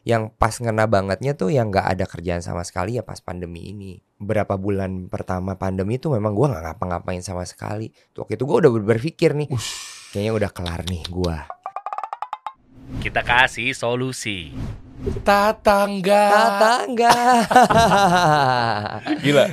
Yang pas ngena bangetnya tuh yang nggak ada kerjaan sama sekali ya pas pandemi ini. Berapa bulan pertama pandemi itu memang gua nggak ngapa-ngapain sama sekali. Tuh, Waktu itu gua udah berpikir nih, kayaknya udah kelar nih gua. Kita kasih solusi. Tatangga. Tatangga. Gila,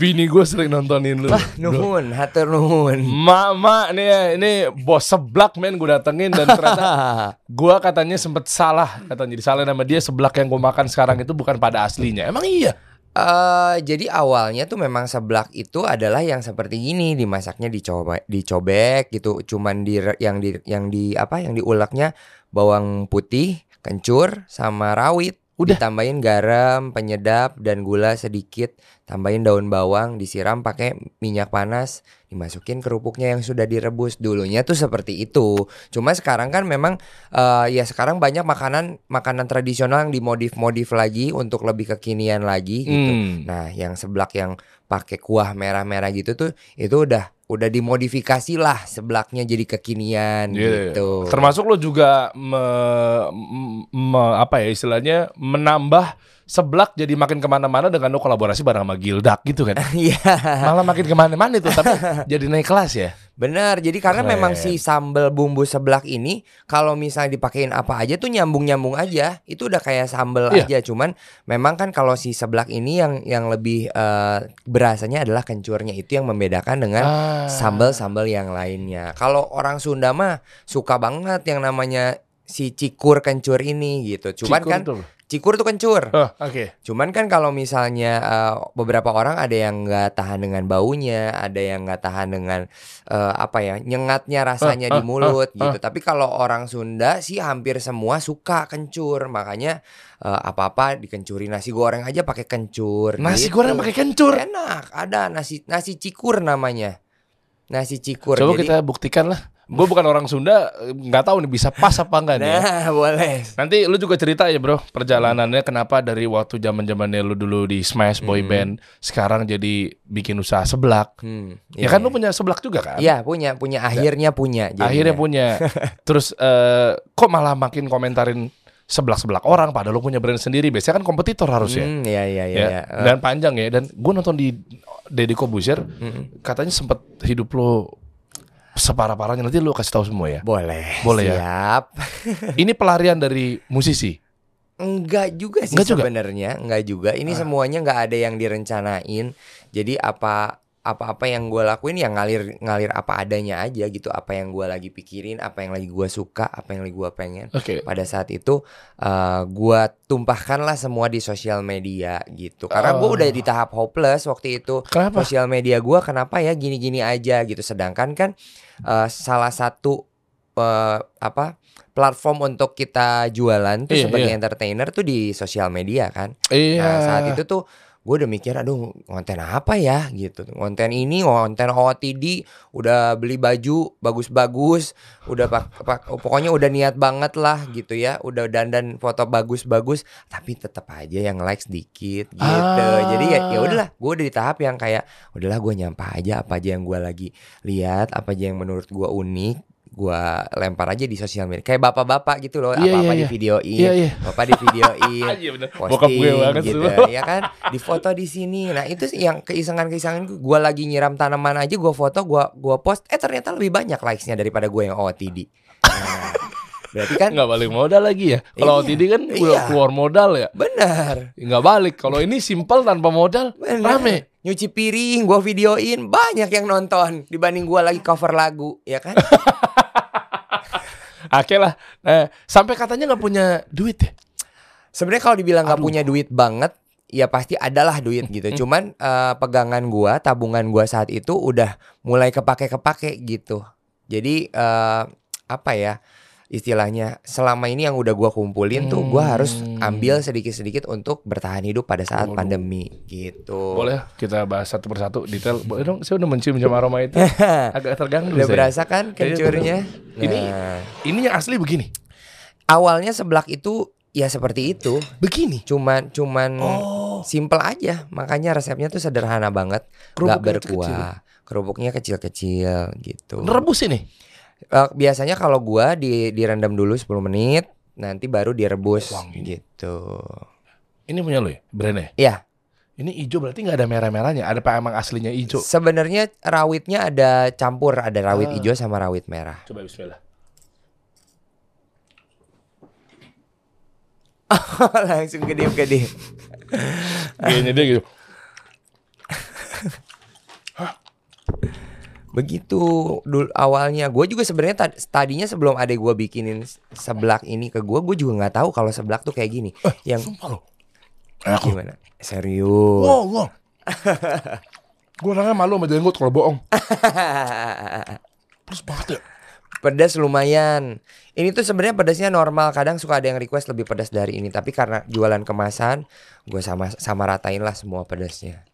bini gue sering nontonin lu. Wah, nuhun, hatur nuhun. Mak-mak nih ya, ini bos seblak men gue datengin dan ternyata gue katanya sempet salah katanya disalahin sama dia seblak yang gue makan sekarang itu bukan pada aslinya. Emang iya? Eh, jadi awalnya tuh memang seblak itu adalah yang seperti ini dimasaknya dicoba dicobek gitu cuman di yang di yang di apa yang diuleknya bawang putih kencur sama rawit. Udah. ditambahin garam penyedap dan gula sedikit. Tambahin daun bawang disiram pakai minyak panas. Dimasukin kerupuknya yang sudah direbus. Dulunya tuh seperti itu. Cuma sekarang kan memang eh, ya sekarang banyak makanan makanan tradisional yang dimodif-modif lagi untuk lebih kekinian lagi gitu. Hmm. Nah, yang seblak yang pakai kuah merah-merah gitu tuh itu udah udah dimodifikasi lah seblaknya jadi kekinian Iya. gitu. Termasuk lo juga me- me- apa ya istilahnya menambah seblak jadi makin ke mana-mana dengan lo kolaborasi bareng sama Gildak gitu kan. Iya, Malah makin ke mana-mana itu tapi jadi naik kelas ya. benar. Jadi karena Keren. memang si sambal bumbu seblak ini kalau misalnya dipakein apa aja tuh nyambung-nyambung aja. Itu udah kayak sambal Iya. aja. Cuman memang kan kalau si seblak ini yang yang lebih eh, berasanya adalah kencurnya itu yang membedakan dengan Ah. sambal-sambal yang lainnya. Kalau orang Sunda mah suka banget yang namanya si cikur kencur ini gitu. Cuman Cikur kan tuh. Cikur tuh kencur. Oh, oke. Cuman kan kalau misalnya eh, beberapa orang ada yang nggak tahan dengan baunya, ada yang nggak tahan dengan eh, apa ya nyengatnya rasanya Ah, di ah, mulut ah, gitu. Tapi kalau orang Sunda sih hampir semua suka kencur, makanya eh, apa-apa dikencuri nasi goreng aja pakai kencur. Nasi gitu. goreng pakai kencur. Enak, ada nasi nasi cikur namanya. Nasi cikur. Coba Jadi- kita buktikan lah. Gue bukan orang Sunda, nggak tahu nih bisa pas apa enggak nih. ya. Nah, boleh. Nanti lu juga cerita ya bro perjalanannya kenapa dari waktu zaman zamannya lu dulu di Smash Boy Hmm. Band sekarang jadi bikin usaha seblak. Hmm, Ya kan lu punya seblak juga kan? Iya, punya, punya akhirnya punya. jadinya. Akhirnya punya. Terus eh, kok malah makin komentarin seblak-seblak orang padahal lu punya brand sendiri. Biasanya kan kompetitor harusnya. Hmm, iya iya iya. ya. iya. Dan panjang ya. Dan gue nonton di Deddy Kobusier mm-mm. katanya sempet hidup lu separah-parahnya nanti lu kasih tahu semua ya. Boleh. Boleh ya? Siap. Ini pelarian dari musisi. Enggak juga sih Enggak juga? sebenarnya, enggak juga. Ini Ah. semuanya enggak ada yang direncanain. Jadi apa apa-apa yang gue lakuin ya ngalir ngalir apa adanya aja gitu. Apa yang gue lagi pikirin, apa yang lagi gue suka, apa yang lagi gue pengen. Oke. Pada saat itu eh gua tumpahkan lah semua di sosial media gitu. Karena gue Oh. udah di tahap hopeless waktu itu. Sosial media gua kenapa ya gini-gini aja gitu sedangkan kan eh, salah satu eh, apa platform untuk kita jualan tuh Iya, sebagai iya. entertainer tuh di sosial media kan Iya. nah saat itu tuh gue udah mikir aduh konten apa ya? Gitu. Konten ini konten OOTD udah beli baju bagus-bagus udah pak, pak- pokoknya udah niat banget lah gitu ya. Udah dandan foto bagus-bagus tapi tetap aja yang like sedikit gitu. Ah. jadi ya ya udahlah gue udah di tahap yang kayak udahlah gue nyampah aja apa aja yang gue lagi lihat apa aja yang menurut gue unik gue lempar aja di sosial media kayak bapak-bapak gitu loh Iya, apa-apa iya, iya. di videoin Iya, iya. bapak di videoin bener. posting gitu ya kan di foto di sini nah itu sih yang keisengan-keisengan gue lagi nyiram tanaman aja gue foto gue gua post eh ternyata lebih banyak likesnya daripada gue yang OOTD nah, berarti kan Nggak balik modal lagi ya. Kalau Iya, OTD kan udah iya. keluar modal ya. benar Nggak balik. Kalau ini simpel tanpa modal, benar rame. nyuci piring gue videoin banyak yang nonton dibanding gue lagi cover lagu ya kan Oke lah. Eh, sampai katanya nggak punya duit ya. Sebenarnya kalau dibilang nggak punya duit banget, ya pasti adalah duit gitu. Cuman eh, pegangan gua, tabungan gua saat itu udah mulai kepake-kepake gitu. Jadi eh, apa ya istilahnya? Selama ini yang udah gua kumpulin tuh gua harus Hmm. ambil sedikit-sedikit untuk bertahan hidup pada saat Waduh. pandemi gitu. Boleh kita bahas satu persatu detail. Boleh dong. Saya udah mencium-cium aroma itu. Agak terganggu Udah saya. berasa kan Iya, kencurnya? Ini- Nah, Ini yang asli begini. awalnya seblak itu ya seperti itu. Begini. Cuman cuman Oh. simple aja makanya resepnya tuh sederhana banget nggak Kerupuknya berkuah kerupuknya kecil-kecil gitu Rebus ini. Eh, biasanya kalau gua di direndam dulu 10 menit nanti baru direbus Wangi. gitu. Ini punya lo ya, brandnya? Iya, Ini hijau berarti nggak ada merah-merahnya. Ada apa emang aslinya hijau? sebenarnya rawitnya ada campur, ada rawit Ah. hijau sama rawit merah. Coba Bismillah. Langsung gede-gede. Kayaknya dia gitu. Begitu dulu awalnya. Gue juga sebenarnya tad- tadinya sebelum adek gue bikinin seblak ini ke gue, gue juga nggak tahu kalau seblak tuh kayak gini. Yang Sumpah lo. Eh, aku. gimana? Serius. Wow, wow. Gue orangnya malu sama jenggot kalau bohong. Terus banget ya. Pedas lumayan. Ini tuh sebenarnya pedasnya normal. Kadang suka ada yang request lebih pedas dari ini. Tapi karena jualan kemasan, gue sama sama ratain lah semua pedasnya.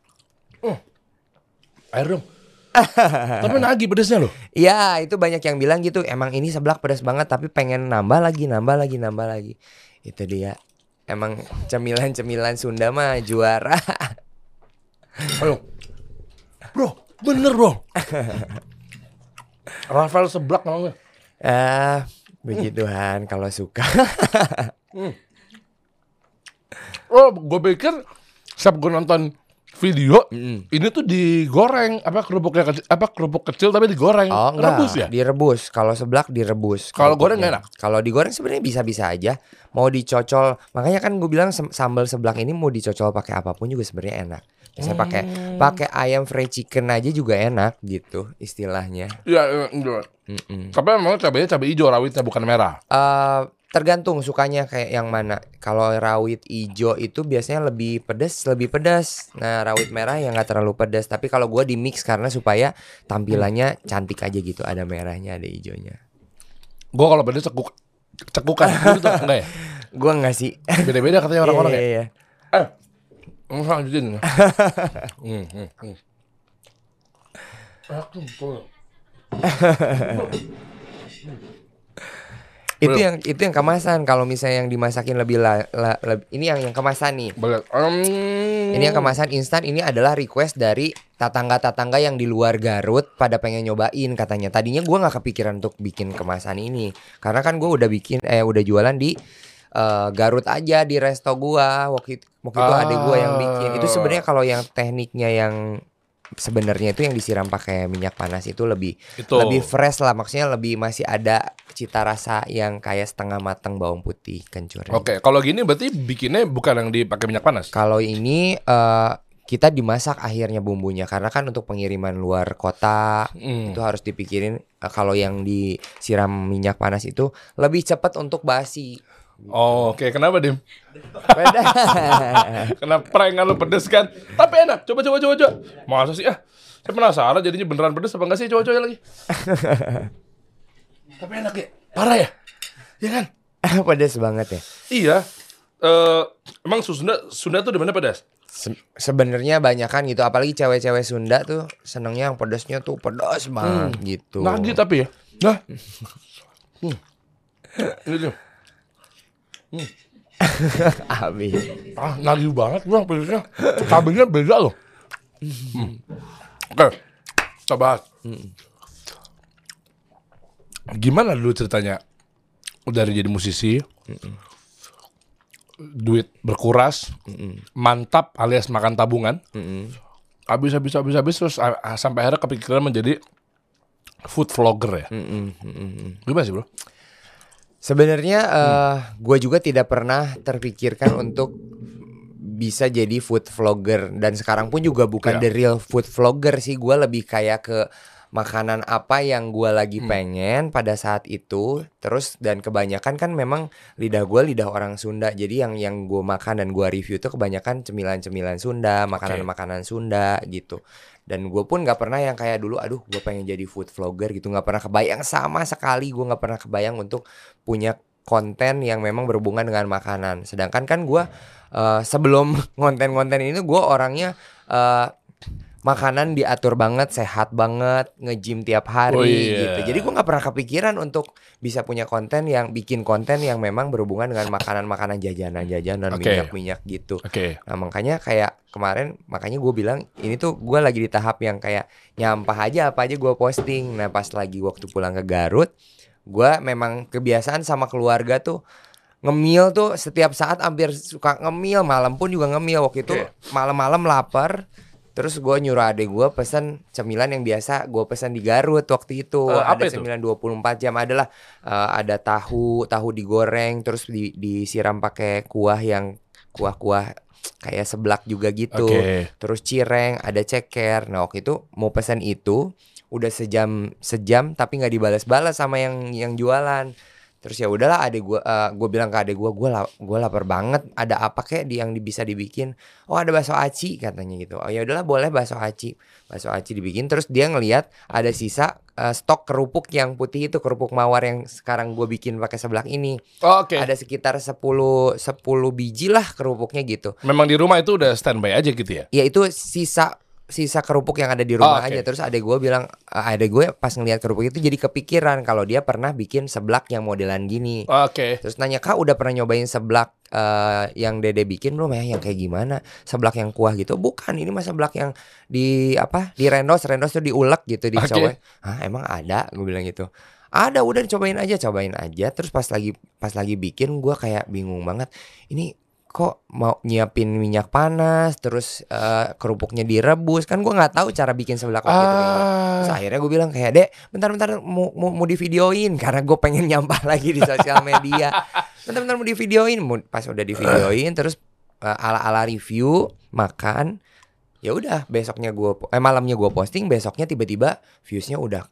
Air dong. Tapi nagih pedesnya loh. Iya, itu banyak yang bilang gitu. Emang ini seblak pedas banget, tapi pengen nambah lagi, nambah lagi, nambah lagi. Itu dia. Emang cemilan-cemilan Sunda mah juara. Ayo. Bro, bener bro. Rafael seblak namanya. ah, begituan kalau suka. Oh, gue pikir setiap gue nonton video, Mm. ini tuh digoreng apa kerupuknya kecil, apa kerupuk kecil tapi digoreng, Oh enggak, rebus ya? direbus. Kalau seblak direbus. Kalau goreng nggak Kalau digoreng sebenarnya bisa-bisa aja. Mau dicocol, makanya kan gue bilang sambal seblak ini mau dicocol pakai apa pun juga sebenarnya enak. Pakai Hmm. pakai ayam fried chicken aja juga enak gitu istilahnya. Iya, iya, iya. Mm-mm. Tapi emang cabenya cabai hijau rawitnya bukan merah. Eh, tergantung sukanya kayak yang mana. Kalau rawit ijo itu biasanya lebih pedas, lebih pedas. Nah, rawit merah yang nggak terlalu pedas. Tapi kalau gua di mix karena supaya tampilannya cantik aja gitu. Ada merahnya, ada ijonya. Gue kalau pedes cekuk cekukan gitu enggak ya? Gua nggak sih. Beda-beda katanya orang-orang Iya, ya. iya, iya. Eh, mau lanjutin. hmm, hmm, hmm. Aku. Itu yang itu yang kemasan. Kalau misalnya yang dimasakin lebih la, la- leb- ini yang yang kemasan nih. Boleh. Um, Ini yang kemasan instan ini adalah request dari tetangga-tetangga yang di luar Garut pada pengen nyobain katanya. Tadinya gua nggak kepikiran untuk bikin kemasan ini karena kan gua udah bikin eh udah jualan di eh, Garut aja di resto gua waktu itu, waktu itu Ah. adek gua yang bikin. Itu sebenarnya kalau yang tekniknya yang sebenarnya itu yang disiram pakai minyak panas itu lebih Itu. lebih fresh lah maksudnya lebih masih ada cita rasa yang kayak setengah matang bawang putih kencur. Oke, kalau gini berarti bikinnya bukan yang dipakai minyak panas. Kalau ini eh, kita dimasak akhirnya bumbunya karena kan untuk pengiriman luar kota Hmm. itu harus dipikirin eh, kalau yang disiram minyak panas itu lebih cepat untuk basi. Oh, Oke, kenapa Dim? Beda. Kena prank kan lu pedes kan? Tapi enak. Coba coba coba coba. Masa sih ah? Saya penasaran jadinya beneran pedes apa enggak sih? Coba coba lagi. Tapi enak ya? Parah ya? Iya kan? Pedas banget ya. Iya. Eh, emang Sunda Sunda tuh di mana pedas? Se- Sebenarnya banyak kan gitu, apalagi cewek-cewek Sunda tuh senengnya yang pedasnya tuh pedas banget gitu. Nagih tapi ya. Nah. Hmm. Ini Habis. Ah, nagih banget bang pedasnya. Cabenya beda loh. Hmm. Oke, kita bahas. Gimana dulu ceritanya dari jadi musisi, duit berkuras, mantap alias makan tabungan, Mm-mm. habis habis habis habis terus ah, sampai akhirnya kepikiran menjadi food vlogger ya. Mm-mm, mm-mm. Gimana sih bro? Sebenarnya eh gue juga tidak pernah terpikirkan untuk bisa jadi food vlogger. Dan sekarang pun juga bukan Ya. the real food vlogger sih. Gue lebih kayak ke makanan apa yang gue lagi Hmm. pengen pada saat itu terus dan kebanyakan kan memang lidah gue lidah orang Sunda jadi yang yang gue makan dan gue review itu kebanyakan cemilan-cemilan Sunda makanan-makanan Sunda gitu. Dan gue pun nggak pernah yang kayak dulu aduh gue pengen jadi food vlogger gitu. Nggak pernah kebayang sama sekali gue nggak pernah kebayang untuk punya konten yang memang berhubungan dengan makanan. Sedangkan kan gue eh, sebelum konten-konten ini gue orangnya eh, makanan diatur banget sehat banget ngejim tiap hari Oh, iya. gitu jadi gue nggak pernah kepikiran untuk bisa punya konten yang bikin konten yang memang berhubungan dengan makanan-makanan jajanan-jajanan Oke. minyak-minyak gitu Oke. Nah makanya kayak kemarin makanya gue bilang ini tuh gue lagi di tahap yang kayak nyampah aja apa aja gue posting. Nah pas lagi waktu pulang ke Garut, gue memang kebiasaan sama keluarga tuh ngemil tuh setiap saat hampir suka ngemil malam pun juga ngemil waktu itu malam-malam lapar terus gue nyuruh adek gue pesen cemilan yang biasa gue pesan di Garut waktu itu. Apa ada itu? cemilan 24 jam adalah eh, ada tahu tahu digoreng terus di, disiram pakai kuah yang kuah-kuah kayak seblak juga gitu. Oke. terus cireng ada ceker. Nah waktu itu mau pesan itu udah sejam sejam tapi nggak dibalas-balas sama yang yang jualan terus ya udahlah adek gua eh, gua bilang ke adek gua gua la- gua lapar banget ada apa kek di yang bisa dibikin? Oh ada bakso aci katanya gitu. Oh ya udahlah boleh bakso aci. Bakso aci dibikin terus dia ngelihat ada sisa eh, stok kerupuk yang putih itu kerupuk mawar yang sekarang gue bikin pakai seblak ini. Oh, Oke. ada sekitar 10 10 biji lah kerupuknya gitu. Memang di rumah itu udah standby aja gitu ya. ya itu sisa sisa kerupuk yang ada di rumah Oh, oke. aja. Terus adek gue bilang eh, adek gue pas ngeliat kerupuk itu jadi kepikiran kalau dia pernah bikin seblak yang modelan gini. Oke. terus nanya kak udah pernah nyobain seblak eh, yang dede bikin belum ya? Yang kayak gimana? Seblak yang kuah gitu? Bukan ini mah seblak yang di apa di rendos. Rendos tuh diulek gitu di Oke. cowek ah emang ada? Gue bilang gitu. Ada udah cobain aja. Cobain aja. Terus pas lagi pas lagi bikin gue kayak bingung banget. Ini kok mau nyiapin minyak panas terus eh, kerupuknya direbus kan gue nggak tahu cara bikin seblak waktu itu kayak gimana. Terus Ah. akhirnya gue bilang kayak dek bentar-bentar mau, mau, mau divideoin karena gue pengen nyampah lagi di sosial media bentar-bentar mau divideoin Mau- pas udah divideoin terus eh, ala-ala review makan ya udah besoknya gue eh malamnya gue posting besoknya tiba-tiba viewsnya udah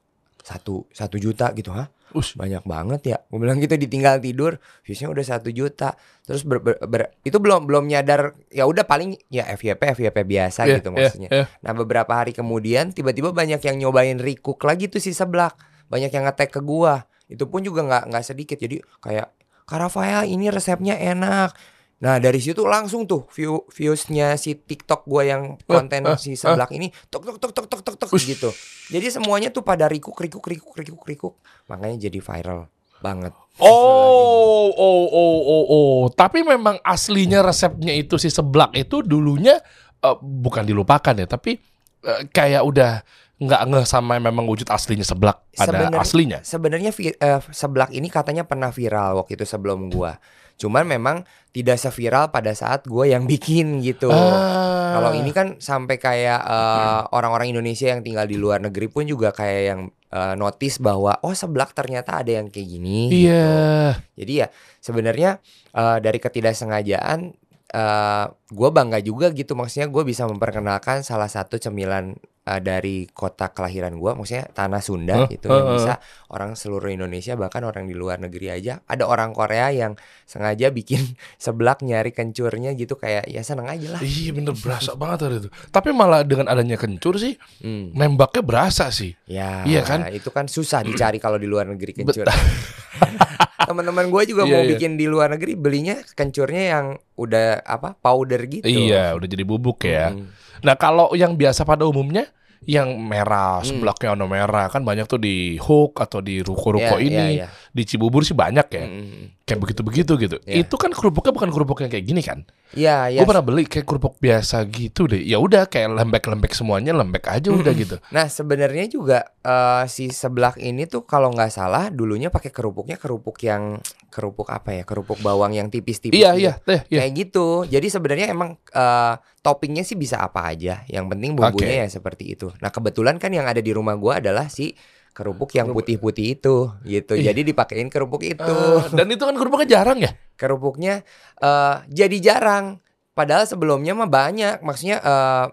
satu satu juta gitu hah? Us. banyak banget ya. Gue bilang gitu ditinggal tidur viewsnya udah satu juta. Terus ber, ber- ber- itu belum belum nyadar ya udah paling ya FYP FYP biasa Iya, gitu maksudnya. iya. Nah beberapa hari kemudian tiba-tiba banyak yang nyobain recook lagi tuh si seblak. Banyak yang ngetek ke gua. Itu pun juga nggak nggak sedikit. Jadi kayak Kak Rafael ini resepnya enak Nah dari situ langsung tuh view viewsnya si TikTok gua yang konten eh, si seblak ini tok tok tok tok tok tok tok Ush. gitu. Jadi semuanya tuh pada rikuk rikuk rikuk rikuk rikuk makanya jadi viral banget. Oh, oh, oh, oh, oh. Tapi memang aslinya resepnya itu si seblak itu dulunya eh, bukan dilupakan ya, tapi eh, kayak udah nggak ngeh sama memang wujud aslinya seblak pada Sebenarnya- aslinya. Sebenarnya eh, seblak ini katanya pernah viral waktu itu sebelum gua. Cuman memang tidak seviral pada saat gua yang bikin gitu. Ah. Kalau ini kan sampai kayak eh, orang-orang Indonesia yang tinggal di luar negeri pun juga kayak yang eh, notice bahwa oh seblak ternyata ada yang kayak gini. gitu. Iya. Jadi ya sebenarnya eh, dari ketidaksengajaan eh gue bangga juga gitu maksudnya gue bisa memperkenalkan salah satu cemilan eh, dari kota kelahiran gue maksudnya tanah Sunda Huh? gitu yang Huh, huh. bisa orang seluruh Indonesia bahkan orang di luar negeri aja ada orang Korea yang sengaja bikin seblak nyari kencurnya gitu kayak ya seneng aja lah. Iya bener berasa banget hari itu. Tapi malah dengan adanya kencur sih, Hmm. nembaknya berasa sih. Ya, Iya kan? Itu kan susah dicari kalau di luar negeri kencur. Teman-teman gue juga Iya, mau iya. bikin di luar negeri belinya kencurnya yang udah apa powder gitu. Iya, udah jadi bubuk ya. Hmm. Nah kalau yang biasa pada umumnya yang merah, Hmm. seblaknya warna merah kan banyak tuh di Hook atau di ruko-ruko Iya, ini. iya, iya. Di Cibubur sih banyak ya. Hmm. Kayak begitu-begitu gitu. Iya. Itu kan kerupuknya bukan kerupuk yang kayak gini kan. Iya, iya. Gue pernah beli kayak kerupuk biasa gitu deh. Ya udah kayak lembek-lembek semuanya lembek aja udah gitu. Nah, sebenarnya juga eh, si seblak ini tuh kalau nggak salah dulunya pakai kerupuknya kerupuk yang kerupuk apa ya? Kerupuk bawang yang tipis-tipis. Iya gitu. iya iya. Kayak gitu. Jadi sebenarnya emang eh, toppingnya sih bisa apa aja. Yang penting bumbunya ya seperti itu. Nah kebetulan kan yang ada di rumah gua adalah si kerupuk yang putih-putih itu, gitu. Iya. Jadi dipakein kerupuk itu. Ah, dan itu kan kerupuknya jarang ya. Kerupuknya eh jadi jarang. Padahal sebelumnya mah banyak. Maksudnya eh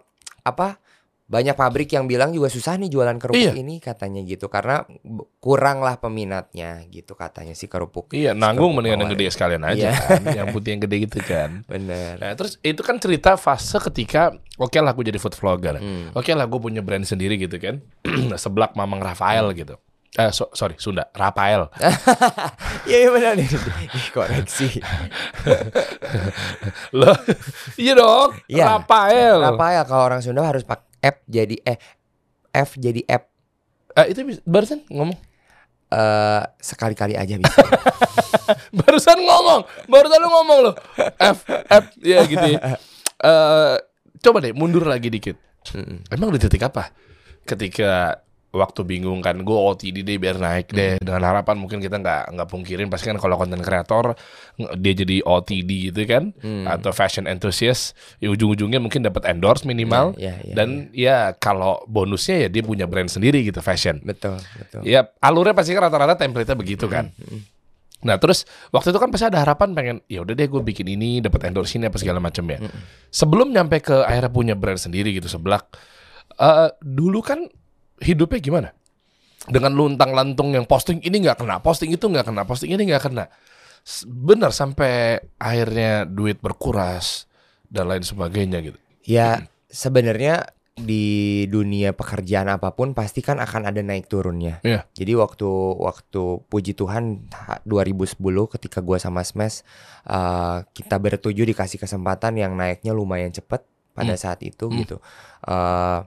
apa? Banyak pabrik yang bilang juga susah nih jualan kerupuk Iya. ini katanya gitu karena b- kurang lah peminatnya gitu katanya si kerupuk. Iya nanggung Kerupuk mendingan yang gede sekalian aja Iya. kan. Yang putih yang gede gitu kan. Bener. Nah, terus itu kan cerita fase ketika oke lah gue jadi food vlogger. Hmm. Oke lah gue punya brand sendiri gitu kan. Seblak Mamang Rafael gitu. Eh so- sorry Sunda Rafael. Iya iya benar nih. Ih, Koreksi. Loh, iya dong. Iya. Rafael. Rafael kalau orang Sunda harus pakai F jadi eh F jadi F Eh, itu bis- barusan ngomong. eh sekali-kali aja bisa. Barusan ngomong. Barusan lu ngomong loh. F F ya gitu. ya. Eh coba deh mundur lagi dikit. Mm-mm. Emang di titik apa? Ketika waktu bingung kan gue OTD deh biar naik deh. Dengan harapan mungkin kita nggak nggak pungkirin. Pasti kan kalau konten kreator dia jadi OTD gitu kan atau fashion enthusiast ya ujung-ujungnya mungkin dapat endorse minimal. Iya, iya, dan ya. kalau bonusnya ya dia punya brand sendiri gitu fashion. Betul, betul. ya alurnya pasti kan rata-rata template-nya begitu kan. Nah terus waktu itu kan pasti ada harapan pengen ya udah deh gue bikin ini dapat endorse ini apa segala macam ya. Sebelum nyampe ke akhirnya punya brand sendiri gitu seblak. eh dulu kan hidupnya gimana? Dengan luntang lantung yang posting ini nggak kena, posting itu nggak kena, posting ini nggak kena. Bener sampai akhirnya duit berkuras dan lain sebagainya gitu. Ya, sebenarnya di dunia pekerjaan apa pun pasti kan akan ada naik turunnya. Iya. Jadi waktu waktu puji Tuhan ha- 2010 ketika gua sama Smash uh, kita bertujuh dikasih kesempatan yang naiknya lumayan cepet pada Hmm. saat itu Hmm. gitu. Uh,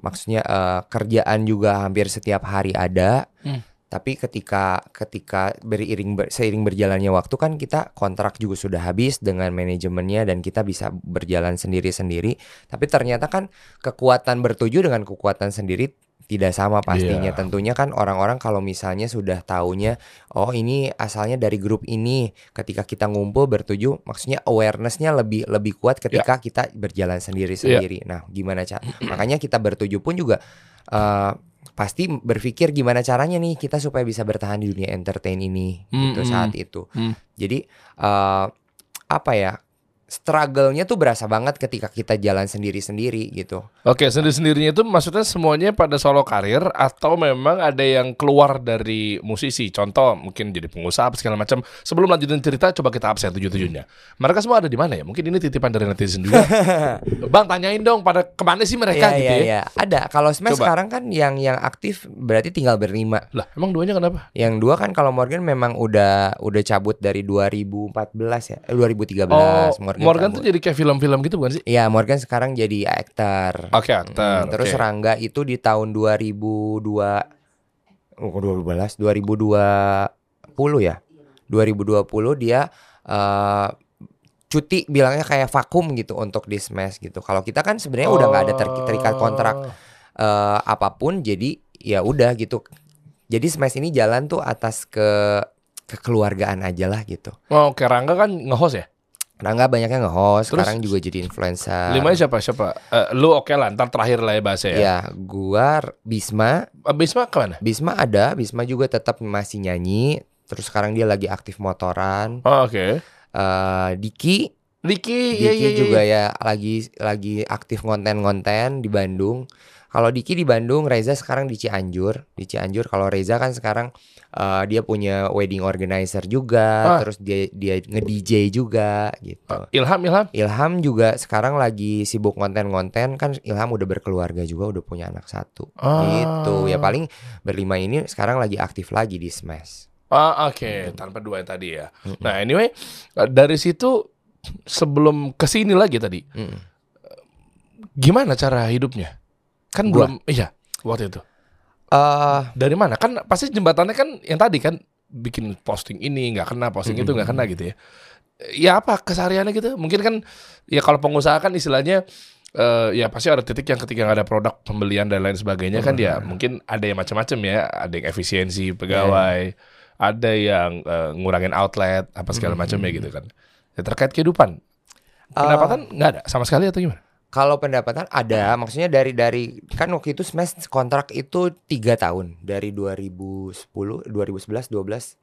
maksudnya uh, kerjaan juga hampir setiap hari ada. Hmm. Tapi ketika ketika beriring ber- seiring berjalannya waktu kan kita kontrak juga sudah habis dengan manajemennya dan kita bisa berjalan sendiri-sendiri. Tapi ternyata kan kekuatan bertujuh dengan kekuatan sendiri tidak sama pastinya. Iya. Tentunya kan orang-orang kalau misalnya sudah taunya oh ini asalnya dari grup ini. Ketika kita ngumpul bertujuh maksudnya awarenessnya lebih lebih kuat ketika kita berjalan sendiri-sendiri. Nah, gimana cara? Makanya kita bertujuh pun juga eh, pasti berpikir gimana caranya nih kita supaya bisa bertahan di dunia entertain ini gitu Mm-mm. saat itu. Mm. Jadi eh, apa ya? Struggle-nya tuh berasa banget ketika kita jalan sendiri-sendiri gitu. Oke, sendiri-sendirinya itu maksudnya semuanya pada solo karir atau memang ada yang keluar dari musisi? Contoh mungkin jadi pengusaha apa segala macam. Sebelum lanjutin cerita, coba kita absen tujuh-tujuhnya. Mereka semua ada di mana ya? Mungkin ini titipan dari netizen juga. Bang, tanyain dong pada ke mana sih mereka Iya gitu iya ya? iya. Ada. Kalau Smash Coba. sekarang kan yang yang aktif berarti tinggal berlima. Lah, emang duanya kenapa? Yang dua kan kalau Morgan memang udah udah cabut dari 2014 ya. Eh, 2013 Oh, Morgan. Morgan tuh jadi kayak film-film gitu bukan sih? Iya, Morgan sekarang jadi aktor. Oke, aktor. Mm, terus oke. Rangga itu di tahun 2002 oh, 2012 2020 ya. 2020 dia eh cuti bilangnya kayak vakum gitu untuk di Smash gitu. Kalau kita kan sebenarnya udah nggak ada ter- terikat kontrak Oh. eh, apa pun jadi ya udah gitu. Jadi Smash ini jalan tuh atas ke kekeluargaan aja lah gitu. Oh, oke, Rangga kan nge-host ya? Rangga banyaknya nge-host, Terus sekarang juga jadi influencer. Limanya siapa? Siapa? Eh, lu oke lah, ntar terakhir lah ya bahasa ya. Ya, gua Bisma, Eh, Bisma ke mana? Bisma ada, Bisma juga tetap masih nyanyi. Terus sekarang dia lagi aktif motoran. Oh, oke. Eh Diki, Diki, Diki iya, iya, iya. juga ya lagi lagi aktif konten-konten di Bandung. Kalau Diki di Bandung, Reza sekarang di Cianjur. Di Cianjur kalau Reza kan sekarang eh, dia punya wedding organizer juga, Ah. terus dia dia nge-DJ juga gitu. Ilham, Ilham. Ilham juga sekarang lagi sibuk konten-konten kan Ilham udah berkeluarga juga udah punya anak satu Ah. gitu ya paling berlima ini sekarang lagi aktif lagi di Smash Ah, oke, tanpa dua yang tadi ya. Nah, anyway, eh, dari situ sebelum ke sini lagi tadi, Mm. gimana cara hidupnya? Kan Gua? belum iya, waktu itu. Eh Dari mana? Kan pasti jembatannya kan yang tadi kan bikin posting ini nggak kena, posting itu nggak kena gitu ya. Ya apa kesehariannya gitu? Mungkin kan ya kalau pengusaha kan istilahnya eh, ya pasti ada titik yang ketika nggak ada produk pembelian dan lain sebagainya kan ya mungkin ada yang macam-macam ya, ada yang efisiensi pegawai, ada yang eh, ngurangin outlet apa segala macam ya gitu kan. Ya, terkait kehidupan, pendapatan nggak ada sama sekali atau gimana? Kalau pendapatan ada maksudnya dari dari kan waktu itu Smash kontrak itu tiga tahun. Dari 2010 2011 12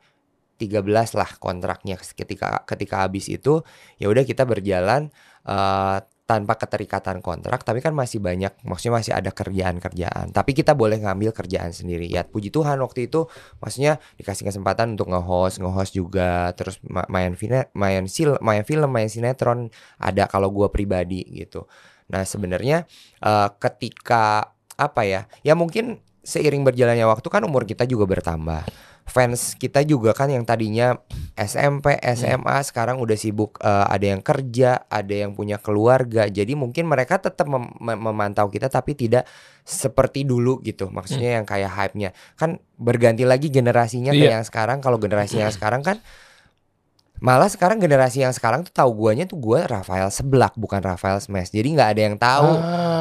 13 lah kontraknya. Ketika ketika habis itu ya udah kita berjalan eh, tanpa keterikatan kontrak. Tapi kan masih banyak maksudnya masih ada kerjaan-kerjaan. Tapi kita boleh ngambil kerjaan sendiri. Ya puji Tuhan waktu itu maksudnya dikasih kesempatan untuk nge-host nge-host juga. Terus ma- main film main sil main film main sinetron ada kalau gua pribadi gitu nah sebenarnya eh, ketika apa ya ya mungkin seiring berjalannya waktu kan umur kita juga bertambah fans kita juga kan yang tadinya SMP, SMA sekarang udah sibuk eh, ada yang kerja, ada yang punya keluarga. Jadi mungkin mereka tetap mem- mem- memantau kita tapi tidak seperti dulu gitu. Maksudnya yang kayak hype-nya. Kan berganti lagi generasinya ke Iya. yang sekarang. Kalau generasi yang sekarang kan Malah sekarang generasi yang sekarang tuh tahu guanya tuh gua Rafael Seblak bukan Rafael Smash. Jadi nggak ada yang tahu.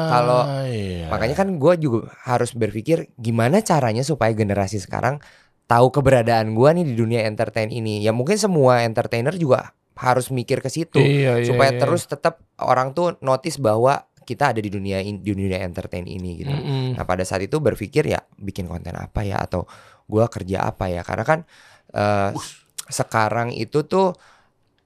kalau Ah, iya. Makanya kan gua juga harus berpikir gimana caranya supaya generasi sekarang tahu keberadaan gua nih di dunia entertain ini. Ya mungkin semua entertainer juga harus mikir ke situ Iya, iya, supaya iya. terus tetap orang tuh notice bahwa kita ada di dunia in- di dunia entertain ini gitu. Mm-mm. Nah pada saat itu berpikir ya bikin konten apa ya atau gua kerja apa ya karena kan eh, sekarang itu tuh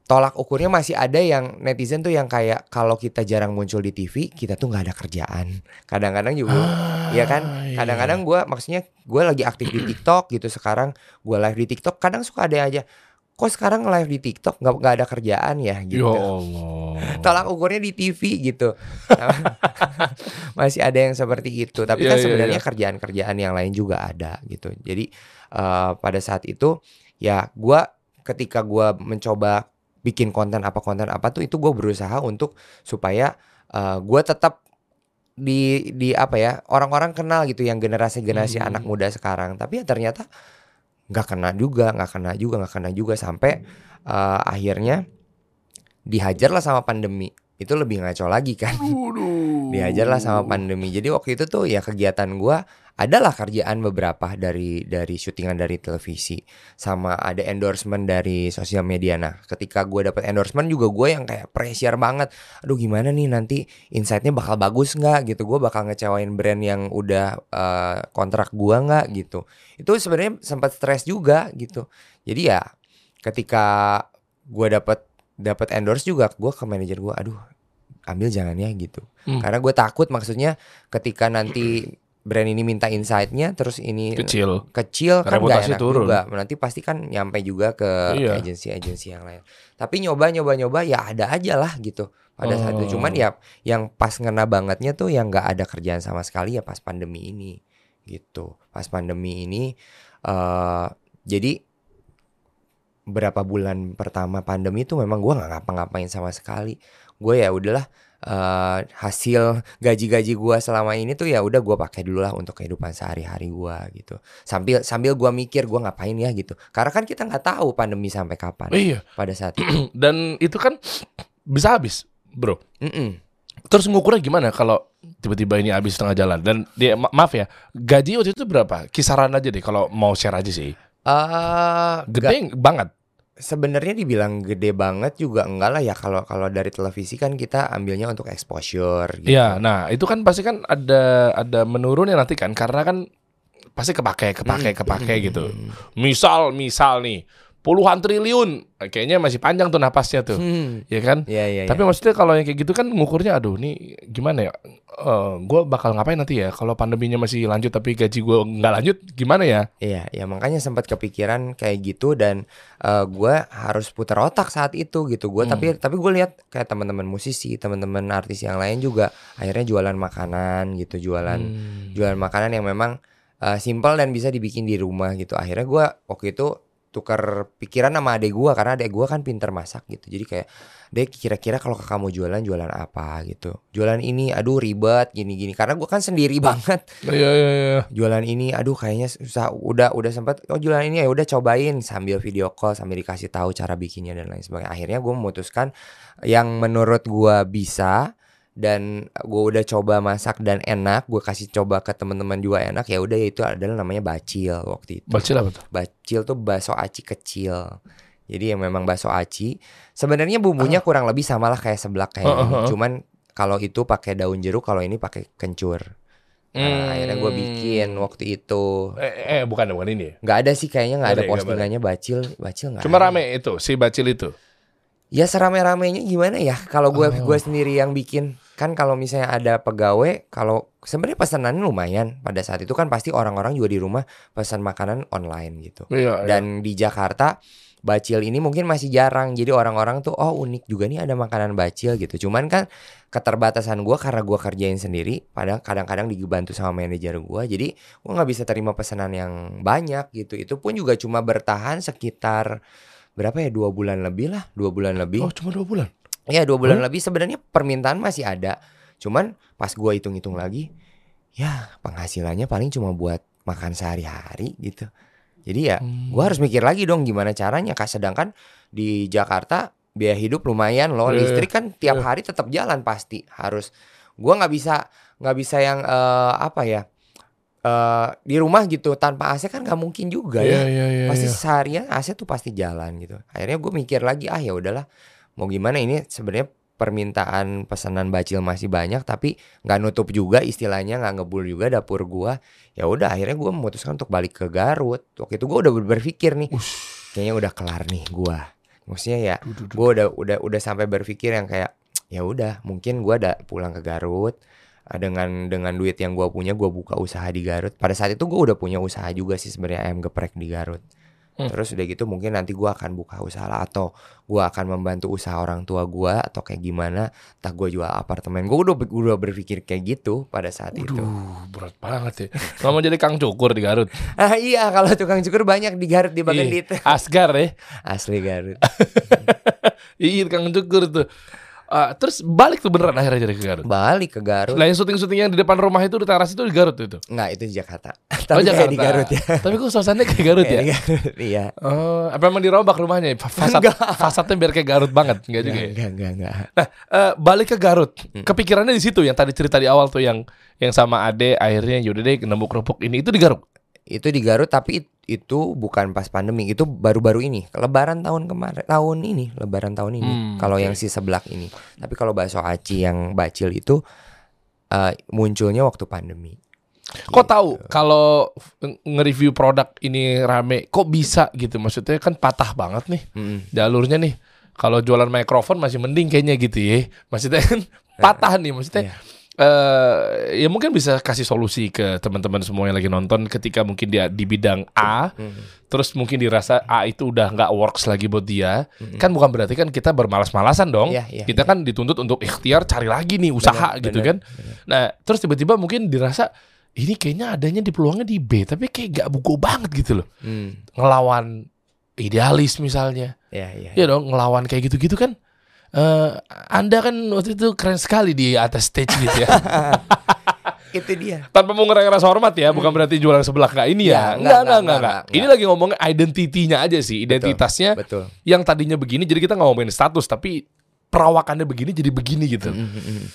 tolak ukurnya masih ada yang netizen tuh yang kayak kalau kita jarang muncul di TV kita tuh nggak ada kerjaan kadang-kadang juga Ah, ya kan iya. kadang-kadang gua maksudnya gue lagi aktif di TikTok gitu sekarang gua live di TikTok kadang suka ada aja kok sekarang live di TikTok nggak nggak ada kerjaan ya Ya gitu Allah. tolak ukurnya di TV gitu. Masih ada yang seperti itu. Tapi Iya, kan iya, sebenarnya iya. kerjaan-kerjaan yang lain juga ada gitu. Jadi eh, pada saat itu ya gua ketika gua mencoba bikin konten apa konten apa tuh itu gue berusaha untuk supaya eh, gua tetap di di apa ya orang-orang kenal gitu yang generasi-generasi Hmm. anak muda sekarang. Tapi ya ternyata nggak kena juga nggak kena juga nggak kena juga sampai eh, akhirnya dihajar lah sama pandemi itu lebih ngaco lagi kan. Waduh. dihajar lah sama pandemi. Jadi waktu itu tuh ya kegiatan gua adalah kerjaan beberapa dari dari syutingan dari televisi. Sama ada endorsement dari sosial media. Nah ketika gua dapat endorsement juga gue yang kayak pressure banget. Aduh gimana nih nanti insightnya bakal bagus nggak gitu? Gue bakal ngecewain brand yang udah eh, kontrak gua nggak gitu. Itu sebenarnya sempat stres juga gitu. Jadi ya ketika gua dapat dapat endorse juga gue ke manajer gua aduh ambil jangan ya gitu Hmm. karena gue takut maksudnya ketika nanti brand ini minta insight-nya terus ini Kecil. kecil kan Reputasi gak enak turun. juga nanti pasti kan nyampe juga ke Iya. agensi-agensi yang lain tapi nyoba nyoba nyoba ya ada aja lah gitu pada saat itu Oh. cuman ya yang pas ngena bangetnya tuh yang nggak ada kerjaan sama sekali ya pas pandemi ini gitu pas pandemi ini eh jadi berapa bulan pertama pandemi itu memang gua nggak ngapa-ngapain sama sekali gue ya udahlah eh, hasil gaji-gaji gua selama ini tuh ya udah gua pakai dulu lah untuk kehidupan sehari-hari gua gitu sambil sambil gua mikir gua ngapain ya gitu karena kan kita nggak tahu pandemi sampai kapan Iya. pada saat itu Dan itu kan bisa habis, bro. Mm-mm. Terus ngukurnya gimana kalau tiba-tiba ini habis tengah jalan? Dan dia ma- maaf ya, gaji waktu itu berapa? Kisaran aja deh kalau mau share aja sih. Eh, Gede banget. Sebenarnya dibilang gede banget juga enggak lah ya kalau kalau dari televisi kan kita ambilnya untuk exposure gitu. Iya, nah itu kan pasti kan ada ada menurun ya nanti kan karena kan pasti kepake, kepake, kepake gitu. Misal, misal nih puluhan triliun, kayaknya masih panjang tuh napasnya tuh, Hmm. ya kan? Iya iya. Tapi iya. maksudnya kalau yang kayak gitu kan ngukurnya, aduh, nih gimana ya? gue bakal ngapain nanti ya? Kalau pandeminya masih lanjut tapi gaji gue nggak lanjut, gimana ya? Iya, ya makanya sempat kepikiran kayak gitu dan eh, gua harus putar otak saat itu gitu. Gua Hmm. tapi tapi gue lihat kayak teman-teman musisi, teman-teman artis yang lain juga akhirnya jualan makanan gitu, jualan Hmm. jualan makanan yang memang eh, simpel dan bisa dibikin di rumah gitu. Akhirnya gua waktu itu tukar pikiran sama adek gua karena adek gua kan pinter masak gitu. Jadi kayak, "Dek, kira-kira kalau kakak mau jualan jualan apa?" gitu. Jualan ini aduh ribet gini-gini karena gua kan sendiri banget Iya iya iya. jualan ini aduh kayaknya susah udah udah sempat oh jualan ini ya udah cobain sambil video call sambil dikasih tahu cara bikinnya dan lain sebagainya akhirnya gue memutuskan yang menurut gua bisa dan gue udah coba masak dan enak gue kasih coba ke teman-teman juga enak ya udah itu adalah namanya bacil waktu itu Bacil apa tuh? bacil tuh bakso aci kecil jadi yang memang bakso aci sebenarnya bumbunya kurang lebih sama lah kayak seblak kayak ini Ah, ah, ah. cuman kalau itu pakai daun jeruk kalau ini pakai kencur Hmm. Nah, akhirnya gue bikin waktu itu Eh, eh bukan bukan ini. ya? nggak ada sih kayaknya nggak ada ya, postingannya bacil bacil nggak Cuma ada. rame itu si Bacil itu. ya serame-ramenya gimana ya kalau gue Oh. gue sendiri yang bikin kan kalau misalnya ada pegawai kalau sebenarnya pesanannya lumayan pada saat itu kan pasti orang-orang juga di rumah pesan makanan online gitu Iya. iya. dan di Jakarta bacil ini mungkin masih jarang jadi orang-orang tuh oh unik juga nih ada makanan bacil gitu cuman kan keterbatasan gua karena gua kerjain sendiri padahal kadang-kadang dibantu sama manajer gua jadi gua nggak bisa terima pesanan yang banyak gitu itu pun juga cuma bertahan sekitar berapa ya dua bulan lebih lah dua bulan lebih Oh cuma dua bulan. Ya dua bulan lebih sebenarnya permintaan masih ada cuman pas gua hitung-hitung lagi ya penghasilannya paling cuma buat makan sehari-hari gitu jadi ya Hmm. gua harus mikir lagi dong gimana caranya kak sedangkan di Jakarta biaya hidup lumayan loh. Iya, Listrik kan tiap iya. hari tetap jalan pasti harus. Gua nggak bisa nggak bisa yang eh, apa ya eh di rumah gitu tanpa AC kan nggak mungkin juga Iya, ya. iya, iya, pasti iya. seharian AC tuh pasti jalan gitu. Akhirnya gue mikir lagi ah ya udahlah mau gimana? Ini sebenarnya permintaan pesanan bacil masih banyak tapi nggak nutup juga istilahnya nggak ngebul juga dapur gua. Ya udah akhirnya gua memutuskan untuk balik ke Garut. Waktu itu gua udah berpikir nih kayaknya udah kelar nih gua. Maksudnya ya gua udah udah udah sampai berpikir yang kayak ya udah mungkin gua ada pulang ke Garut. Dengan dengan duit yang gua punya gua buka usaha di Garut. Pada saat itu gua udah punya usaha juga sih sebenarnya ayam geprek di Garut Hmm. terus udah gitu mungkin nanti gua akan buka usaha lah atau gua akan membantu usaha orang tua gua atau kayak gimana tak gua jual apartemen gua udah udah berpikir kayak gitu pada saat itu Waduh, berat banget ya. Nggak mau jadi kang cukur di Garut. ah iya kalau tukang cukur banyak di Garut di bagian Iya, itu Asgar ya. asli Garut Iya, kang cukur tuh. Ah, terus balik tuh beneran akhirnya jadi ke Garut. balik ke Garut Lah yang syuting-syuting yang di depan rumah itu di teras itu di Garut itu. nggak itu di Jakarta Oh, tapi kayak di Garut ya Tapi kok suasananya kayak Garut ya? Iya Oh, apa emang dirobak rumahnya? Fa- Fasad, Enggak. fasadnya biar kayak Garut banget, enggak juga ya? Enggak, enggak, enggak. Nah, eh, balik ke Garut. Hmm. Kepikirannya di situ yang tadi cerita di awal tuh yang yang sama Ade akhirnya yaudah deh nemu kerupuk ini itu di Garut. Itu di Garut tapi it- itu bukan pas pandemi, itu baru-baru ini. Lebaran tahun kemarin, tahun ini, lebaran tahun ini. Hmm, kalau oke. yang si seblak ini. Tapi kalau bakso aci yang bacil itu eh, munculnya waktu pandemi. Kok Gitu. tahu kalau nge- nge-review produk ini rame, kok bisa gitu? Maksudnya kan patah banget nih Mm-mm. jalurnya nih. Kalau jualan mikrofon masih mending kayaknya gitu ya. Maksudnya kan patah nih, maksudnya Iya. Eh ya mungkin bisa kasih solusi ke teman-teman semua yang lagi nonton ketika mungkin dia di bidang A, Mm. terus mungkin dirasa A itu udah nggak works lagi buat dia, Mm-mm. kan bukan berarti kan kita bermalas-malasan dong. Iya, iya, kita iya. kan dituntut untuk ikhtiar cari lagi nih usaha Benar, gitu benar, kan. Nah, terus tiba-tiba mungkin dirasa ini kayaknya adanya di peluangnya di B, tapi kayak gak buku banget gitu loh. Hmm. Ngelawan idealis misalnya. Ya, ya. Ya dong, ngelawan kayak gitu-gitu kan. Eh anda kan waktu itu keren sekali di atas stage gitu ya. Itu dia. Tanpa mau ngerasa hormat ya, bukan berarti jualan sebelah nggak ini ya. Ya, Enggak, enggak, enggak, enggak, enggak, enggak, Ini lagi ngomongin identitinya aja sih, identitasnya Betul. yang tadinya begini jadi kita nggak ngomongin status tapi perawakannya begini jadi begini gitu. Mm-mm.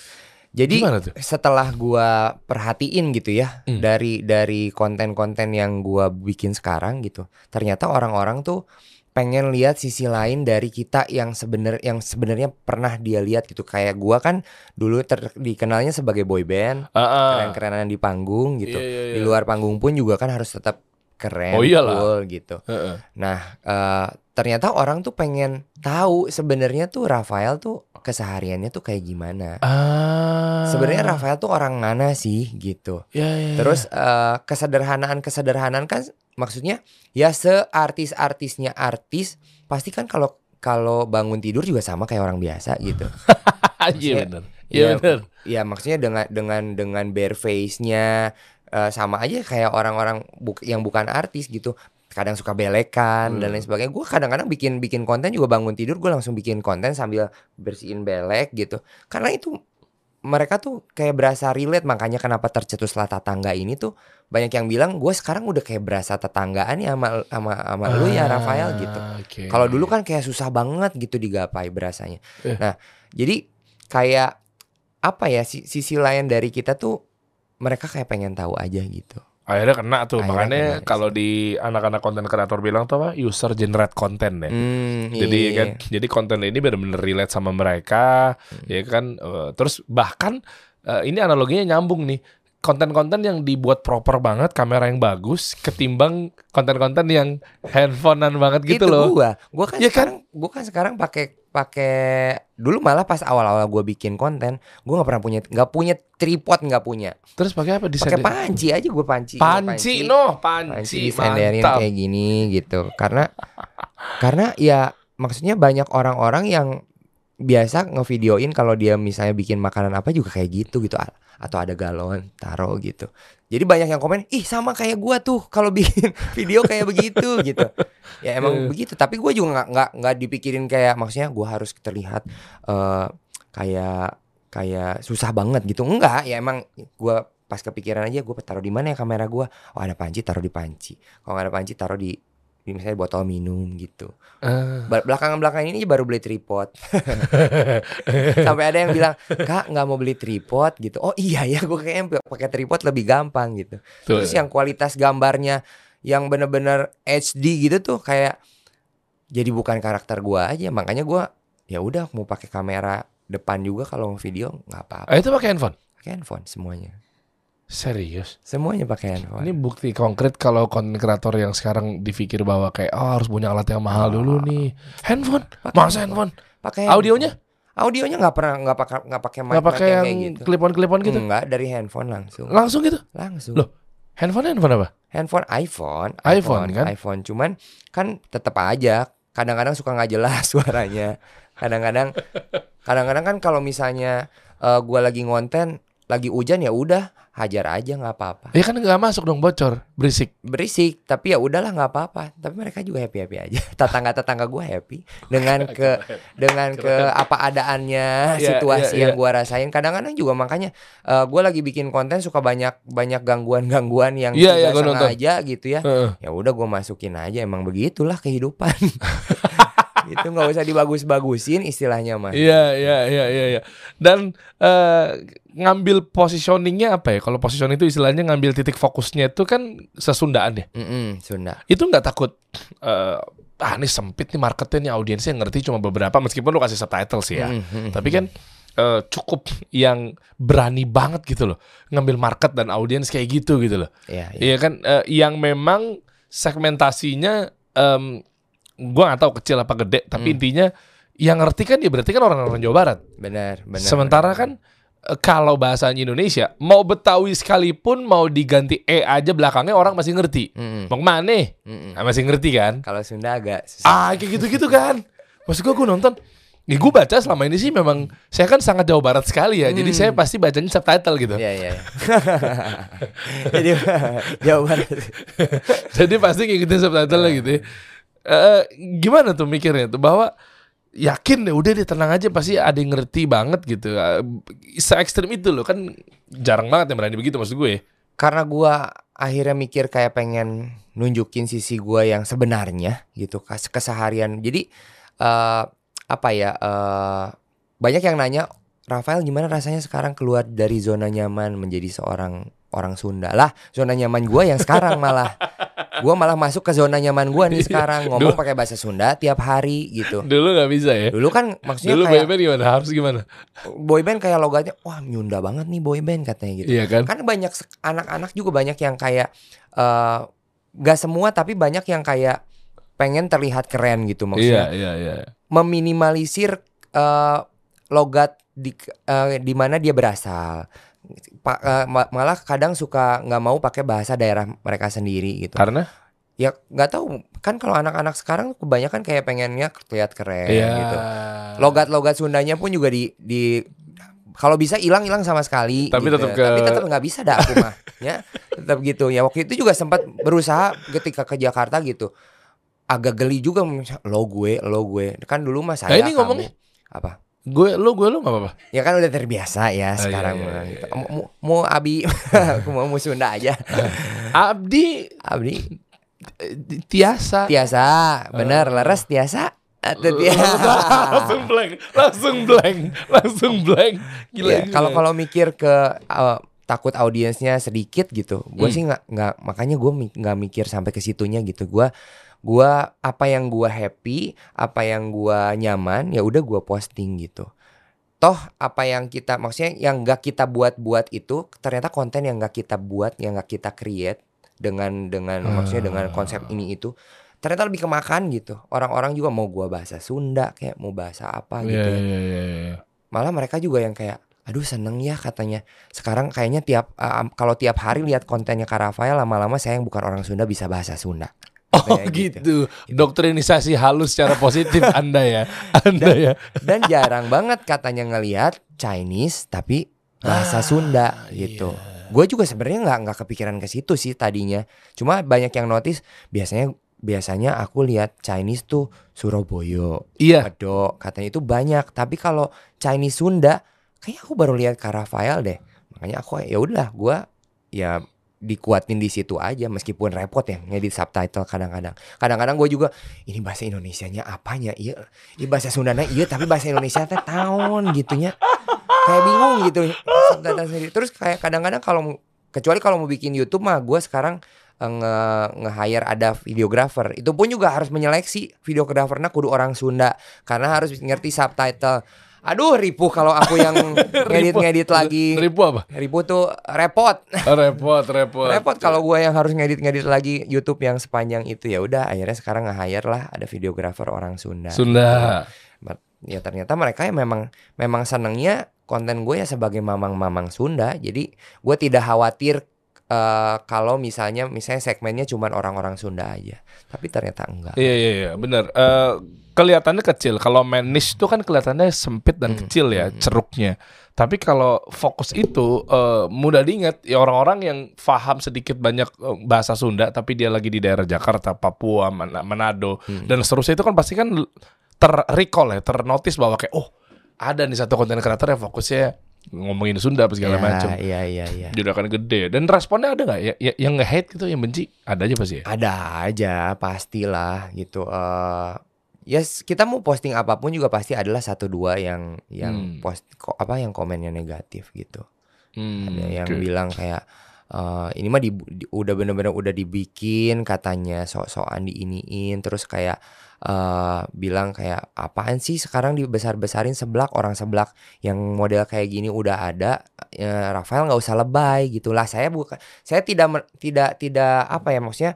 Jadi Gimana tuh? setelah gua perhatiin gitu ya Hmm. dari dari konten-konten yang gua bikin sekarang gitu, ternyata orang-orang tuh pengen lihat sisi lain dari kita yang sebenar yang sebenarnya pernah dia lihat gitu. Kayak gua kan dulu ter, dikenalnya sebagai boy band, Heeh. keren-kerenan di panggung gitu. Iya, iya, iya. Di luar panggung pun juga kan harus tetap keren, Oh, iyalah. cool gitu. Heeh. Nah, eh, ternyata orang tuh pengen tahu sebenarnya tuh Rafael tuh kesehariannya tuh kayak gimana. Ah. Sebenarnya Rafael tuh orang mana sih gitu. Ya, ya, ya. Terus eh, kesederhanaan-kesederhanaan kan maksudnya ya seartis-artisnya artis pasti kan kalau kalau bangun tidur juga sama kayak orang biasa gitu. Iya benar. Iya Iya, benar. Ya maksudnya dengan dengan dengan bare face-nya eh, sama aja kayak orang-orang buk- yang bukan artis gitu. Kadang suka belekan dan Hmm. lain sebagainya. Gue kadang-kadang bikin bikin konten juga bangun tidur gue langsung bikin konten sambil bersihin belek gitu. Karena itu mereka tuh kayak berasa relate makanya kenapa tercetuslah tetangga ini tuh banyak yang bilang gue sekarang udah kayak berasa tetanggaan ya sama sama sama lu ya Rafael gitu. Ah, oke. Kalau dulu kan kayak susah banget gitu digapai berasanya. Eh. Nah, jadi kayak apa ya si- sisi lain dari kita tuh mereka kayak pengen tahu aja gitu. Akhirnya kena tuh. Akhirnya Makanya kena. kalau di anak-anak konten kreator bilang tuh apa? User generate content ya. Hmm, Jadi iya. kan, jadi konten ini benar-benar relate sama mereka, Hmm. ya kan. Eh, terus bahkan eh, ini analoginya nyambung nih. Konten-konten yang dibuat proper banget, kamera yang bagus, ketimbang konten-konten yang handphonean banget gitu itu loh. gua. Gua kan kan? sekarang gua kan sekarang pakai pakai dulu malah pas awal-awal gua bikin konten, gua nggak pernah punya nggak punya tripod nggak punya. Terus pakai apa desain? Pakai panci aja gua panci. Gua Panci, no, panci panci, mantap. kayak gini gitu karena karena ya maksudnya banyak orang-orang yang biasa ngevideoin kalau dia misalnya bikin makanan apa juga kayak gitu gitu. Atau ada galon taruh gitu. Jadi banyak yang komen ih sama kayak gua tuh kalau bikin video kayak begitu gitu. Ya emang Iya. begitu. Tapi gua juga nggak nggak nggak dipikirin kayak maksudnya gua harus terlihat eh kayak kayak susah banget gitu. Enggak ya emang gua pas kepikiran aja gue taruh di mana ya kamera gua? Oh ada panci taruh di panci. Kalau nggak ada panci taruh di misalnya botol minum gitu. Ba- Belakangan-belakangan ini baru beli tripod. Sampai ada yang bilang, "Kak, nggak mau beli tripod gitu." Oh iya ya, gue kayaknya pakai tripod lebih gampang gitu. tuh. Terus yang kualitas gambarnya yang bener-bener HD gitu tuh kayak jadi bukan karakter gua aja. Makanya gua ya udah mau pakai kamera depan juga kalau mau video nggak apa-apa. Eh, itu pakai handphone. Pakai handphone semuanya. Serius. Semuanya pakai handphone. Ini bukti konkret kalau konten kreator yang sekarang dipikir bahwa kayak oh harus punya alat yang mahal dulu nih. Handphone. Pakai Masa handphone? Pakai Audionya? Audionya nggak pernah nggak pakai nggak pakai mic pakai yang kayak gitu. klipon-klipon gitu? Enggak dari handphone langsung. Langsung gitu? Langsung. Loh, Handphone handphone apa? Handphone iPhone, iPhone, kan? iPhone cuman kan tetap aja kadang-kadang suka nggak jelas suaranya. Kadang-kadang kadang-kadang kan kalau misalnya eh, gua lagi ngonten lagi hujan ya udah hajar aja nggak apa-apa. Ya kan nggak masuk dong bocor, berisik. Berisik tapi ya udahlah nggak apa-apa. Tapi mereka juga happy happy aja. Tetangga-tetangga gua happy dengan ke dengan ke apa adaannya Iya, situasi iya, yang gua rasain. Kadang-kadang juga makanya eh, gua lagi bikin konten suka banyak banyak gangguan-gangguan yang Iya, iya, tidak nonton. sengaja gitu ya. Heeh. Ya udah gua masukin aja emang begitulah kehidupan. itu nggak usah dibagus-bagusin istilahnya mah. Iya iya iya iya iya. Dan eh, ngambil positioningnya apa ya? Kalau positioning itu istilahnya ngambil titik fokusnya itu kan sesundaan ya. Mm-mm, Sunda. Itu nggak takut eh ah ini sempit nih marketnya nih audiensnya yang ngerti cuma beberapa meskipun lu kasih subtitle sih ya. Mm, mm, Tapi kan eh, cukup yang berani banget gitu loh ngambil market dan audiens kayak gitu gitu loh. Iya, iya. Iya kan eh, yang memang segmentasinya em gua nggak tahu kecil apa gede tapi Hmm. intinya yang ngerti kan dia berarti kan orang-orang Jawa Barat. Benar, benar. Sementara benar. kan kalau bahasanya Indonesia mau Betawi sekalipun mau diganti e aja belakangnya orang masih ngerti. Mm-mm, Mau ke mana? mm-mm. Nah, masih ngerti kan? Kalau Sunda agak susah. Ah kayak gitu-gitu kan. Maksud gua gua nonton Ya gue baca selama ini sih memang saya kan sangat Jawa Barat sekali ya. Jadi Hmm. saya pasti bacanya subtitle gitu. Iya, iya. iya. Jadi jawaban Jadi pasti kayak gitu subtitle gitu ya. Eh, gimana tuh mikirnya tuh bahwa yakin deh udah deh tenang aja pasti ada yang ngerti banget gitu. Eh, Se ekstrim itu loh kan jarang banget yang berani begitu maksud gue. karena gua akhirnya mikir kayak pengen nunjukin sisi gua yang sebenarnya gitu keseharian jadi eh apa ya eh banyak yang nanya Rafael gimana rasanya sekarang keluar dari zona nyaman menjadi seorang orang Sunda lah zona nyaman gua yang sekarang malah gua malah masuk ke zona nyaman gua nih sekarang ngomong pakai bahasa Sunda tiap hari gitu Dulu nggak bisa ya. dulu kan maksudnya Dulu kayak boyband gimana? Harus gimana? boyband kayak logatnya wah Nyunda banget nih boyband katanya gitu Iya kan? kan banyak anak-anak juga banyak yang kayak eh nggak semua tapi banyak yang kayak pengen terlihat keren gitu Iya maksudnya iya iya. meminimalisir eh logat di eh, di mana dia berasal Pa- ma- malah kadang suka nggak mau pakai bahasa daerah mereka sendiri gitu Karena ya nggak tahu kan kalau anak-anak sekarang kebanyakan kayak pengennya terlihat keren Iya. gitu logat-logat Sundanya pun juga di di kalau bisa hilang-hilang sama sekali Tapi gitu. tetap ke- tapi tetap nggak bisa dah aku mah ya tetap gitu ya waktu itu juga sempat berusaha ketika ke Jakarta gitu agak geli juga lo gue lo gue kan dulu mah saya Nah, ini kamu. ngomongnya. apa gue lu gue lu nggak apa-apa. ya kan udah terbiasa ya Oh, sekarang iya, iya, mah iya, gitu. iya. mau, mau- abi aku mau mau Sunda aja Abdi abdi tiasa. tiasa bener Oh. leres tiasa Atau dia langsung blank, langsung blank, langsung blank. Gila. Iya, kalau kalau mikir ke uh, takut audiensnya sedikit gitu, gue Hmm. sih nggak nggak makanya gue nggak mikir sampai ke situnya gitu. Gue gua apa yang gue happy, apa yang gue nyaman, ya udah gue posting gitu. Toh apa yang kita maksudnya yang nggak kita buat-buat itu ternyata konten yang nggak kita buat, yang nggak kita create dengan dengan maksudnya dengan konsep ini itu ternyata lebih kemakan gitu. Orang-orang juga mau gua bahasa Sunda kayak mau bahasa apa gitu Iya, ya iya, iya, iya. malah mereka juga yang kayak aduh seneng ya katanya sekarang kayaknya tiap uh, kalau tiap hari lihat kontennya Kak Rafael lama-lama saya yang bukan orang Sunda bisa bahasa Sunda Oh Kayak gitu. Doktrinisasi halus secara positif Anda ya. Anda ya. dan jarang banget katanya ngelihat Chinese tapi bahasa Ah, Sunda gitu gue juga sebenarnya nggak nggak kepikiran ke situ sih tadinya cuma banyak yang notice biasanya biasanya aku lihat Chinese tuh Surabaya Iya. Medok katanya itu banyak tapi kalau Chinese Sunda kayak aku baru lihat Kak Rafael deh makanya aku ya udah gua ya dikuatin di situ aja meskipun repot ya ngedit subtitle kadang-kadang. Kadang-kadang gue juga ini bahasa Indonesianya apanya? Iya, ini bahasa Sundanya iya tapi bahasa Indonesia teh tahun gitunya. Kayak bingung gitu subtitle sendiri. Terus kayak kadang-kadang kalau kecuali kalau mau bikin YouTube mah gue sekarang eh, nge nge-hire ada videographer. Itu pun juga harus menyeleksi videografernya kudu orang Sunda karena harus ngerti subtitle. Aduh, ripuh kalau aku yang ngedit-ngedit lagi. Ribu apa? Ribu tuh repot. repot, repot. repot kalau gue yang harus ngedit-ngedit lagi YouTube yang sepanjang itu ya udah akhirnya sekarang nge-hire lah ada videografer orang Sunda. Sunda. Ya ternyata mereka yang memang memang senengnya konten gue ya sebagai mamang-mamang Sunda. Jadi gue tidak khawatir eh, kalau misalnya misalnya segmennya cuma orang-orang Sunda aja. Tapi ternyata enggak. Iya iya iya benar. Eh, kelihatannya kecil. Kalau niche itu kan kelihatannya sempit dan Hmm, kecil ya ceruknya. Tapi kalau fokus itu eh, mudah diingat ya orang-orang yang paham sedikit banyak bahasa Sunda tapi dia lagi di daerah Jakarta, Papua, Man- Manado Hmm. dan seterusnya itu kan pasti kan ter-recall ya, ternotis bahwa kayak oh ada nih satu konten kreator yang fokusnya ngomongin Sunda apa segala Ya, macam. Iya iya iya. Akan gede dan responnya ada nggak ya, ya yang nge-hate gitu yang benci ada aja pasti ya. Ada aja pastilah gitu. eh ya s- kita mau posting apa pun juga pasti adalah satu dua yang yang Hmm. post ko- apa yang komennya negatif gitu. Hmm, Ada yang oke. bilang kayak eh ini mah di, di- udah bener-bener udah dibikin katanya sok-sokan diiniin terus kayak eh bilang kayak apaan sih sekarang dibesar-besarin seblak orang seblak yang model kayak gini udah ada ya, Rafael nggak usah lebay gitulah saya bukan saya tidak tidak tidak apa ya maksudnya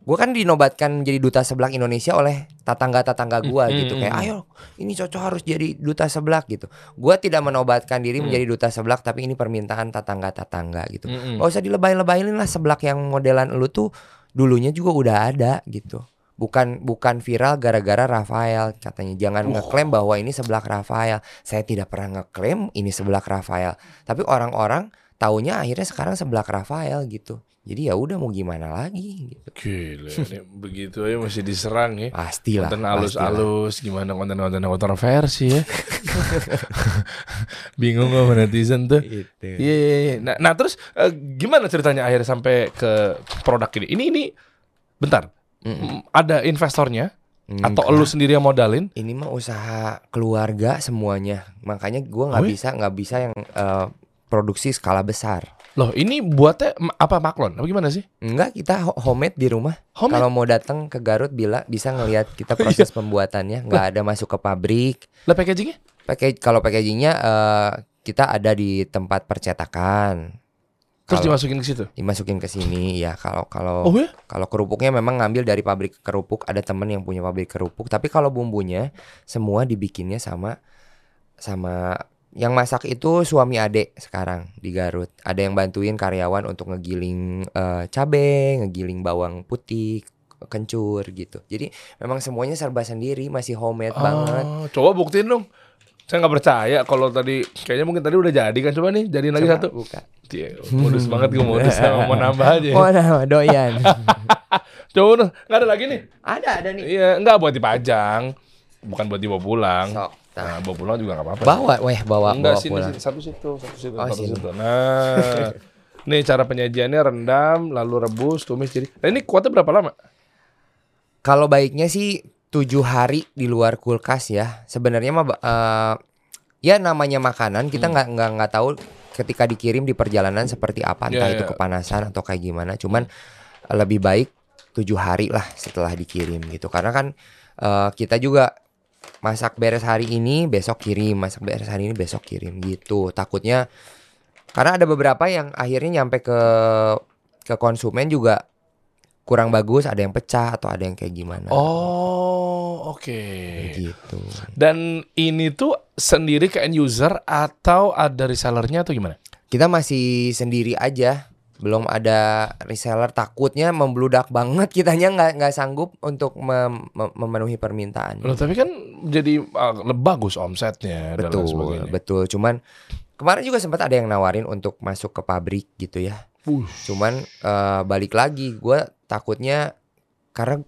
gue kan dinobatkan menjadi duta seblak Indonesia oleh tetangga-tetangga gue Hmm, gitu hmm, kayak hmm. ayo ini cocok harus jadi duta seblak gitu gue tidak menobatkan diri Hmm. menjadi duta seblak tapi ini permintaan tetangga-tetangga gitu Mm-mm. Gak usah dilebay-lebayin lah seblak yang modelan lu tuh dulunya juga udah ada gitu. Bukan bukan viral gara-gara Rafael katanya. Jangan ngeklaim bahwa ini seblak Rafael. Saya tidak pernah ngeklaim ini seblak Rafael. Tapi orang-orang taunya akhirnya sekarang seblak Rafael gitu. Jadi ya udah mau gimana lagi gitu. Gila, begitu aja masih diserang ya. Pastilah. konten halus-halus gimana konten-konten kontroversi ya. Bingung sama netizen tuh. Itu. Iya, iya, iya. Nah, nah terus eh, gimana ceritanya akhirnya sampai ke produk ini? Ini ini bentar. Mm-mm. Mm, Ada investornya atau Enggak. lu sendiri yang modalin? Ini mah usaha keluarga semuanya. Makanya gua nggak Oh bisa nggak bisa yang eh, produksi skala besar. Loh, ini buatnya apa maklon? Apa gimana sih? Enggak, kita ho- homemade di rumah. Kalau mau datang ke Garut bila bisa ngelihat kita proses pembuatannya, nggak ada masuk ke pabrik. Lah packagingnya? Pakai kalau packagingnya eh, kita ada di tempat percetakan. Terus Kalau dimasukin ke situ? dimasukin ke sini ya. Kalau kalau Oh ya? kalau kerupuknya memang ngambil dari pabrik kerupuk, ada temen yang punya pabrik kerupuk. Tapi kalau bumbunya semua dibikinnya sama sama yang masak itu suami adek sekarang di Garut. Ada yang bantuin karyawan untuk ngegiling eh, cabe, ngegiling bawang putih, kencur gitu. Jadi memang semuanya serba sendiri, masih homemade banget. Oh, coba buktiin dong. Saya nggak percaya kalau tadi kayaknya mungkin tadi udah jadi kan coba nih jadiin lagi satu. buka. Iya, modus banget gue modus mau nambah aja. Oh, nah, doyan. Coba nggak ada lagi nih. ada ada nih. Iya, nggak buat dipajang, bukan buat dibawa pulang. Sok. Nah, bawa pulang juga nggak apa-apa. Bawa, weh, bawa Enggak bawa sini, pulang. sini, satu situ, satu situ, Oh, satu sini. situ. Nah, nih cara penyajiannya rendam, lalu rebus, tumis jadi. Nah, ini kuatnya berapa lama? Kalau baiknya sih tujuh hari di luar kulkas ya. Sebenarnya mah eh, ya namanya makanan kita Hmm. nggak nggak nggak tahu ketika dikirim di perjalanan seperti apa entah Ya, itu ya. kepanasan atau kayak gimana. Cuman lebih baik tujuh hari lah setelah dikirim gitu. Karena kan eh, kita juga masak beres hari ini besok kirim, masak beres hari ini besok kirim gitu. Takutnya karena ada beberapa yang akhirnya nyampe ke ke konsumen juga kurang bagus, ada yang pecah atau ada yang kayak gimana. Oh, oke. gitu. Dan ini tuh sendiri ke end user atau ada resellernya atau gimana? Kita masih sendiri aja, belum ada reseller. Takutnya membludak banget, kitanya nggak nggak sanggup untuk mem- mem- memenuhi permintaan. Loh, tapi kan jadi uh, bagus omsetnya dan Betul, sebagainya. betul. Cuman kemarin juga sempat ada yang nawarin untuk masuk ke pabrik gitu ya. Cuman eh, balik lagi, gue takutnya karena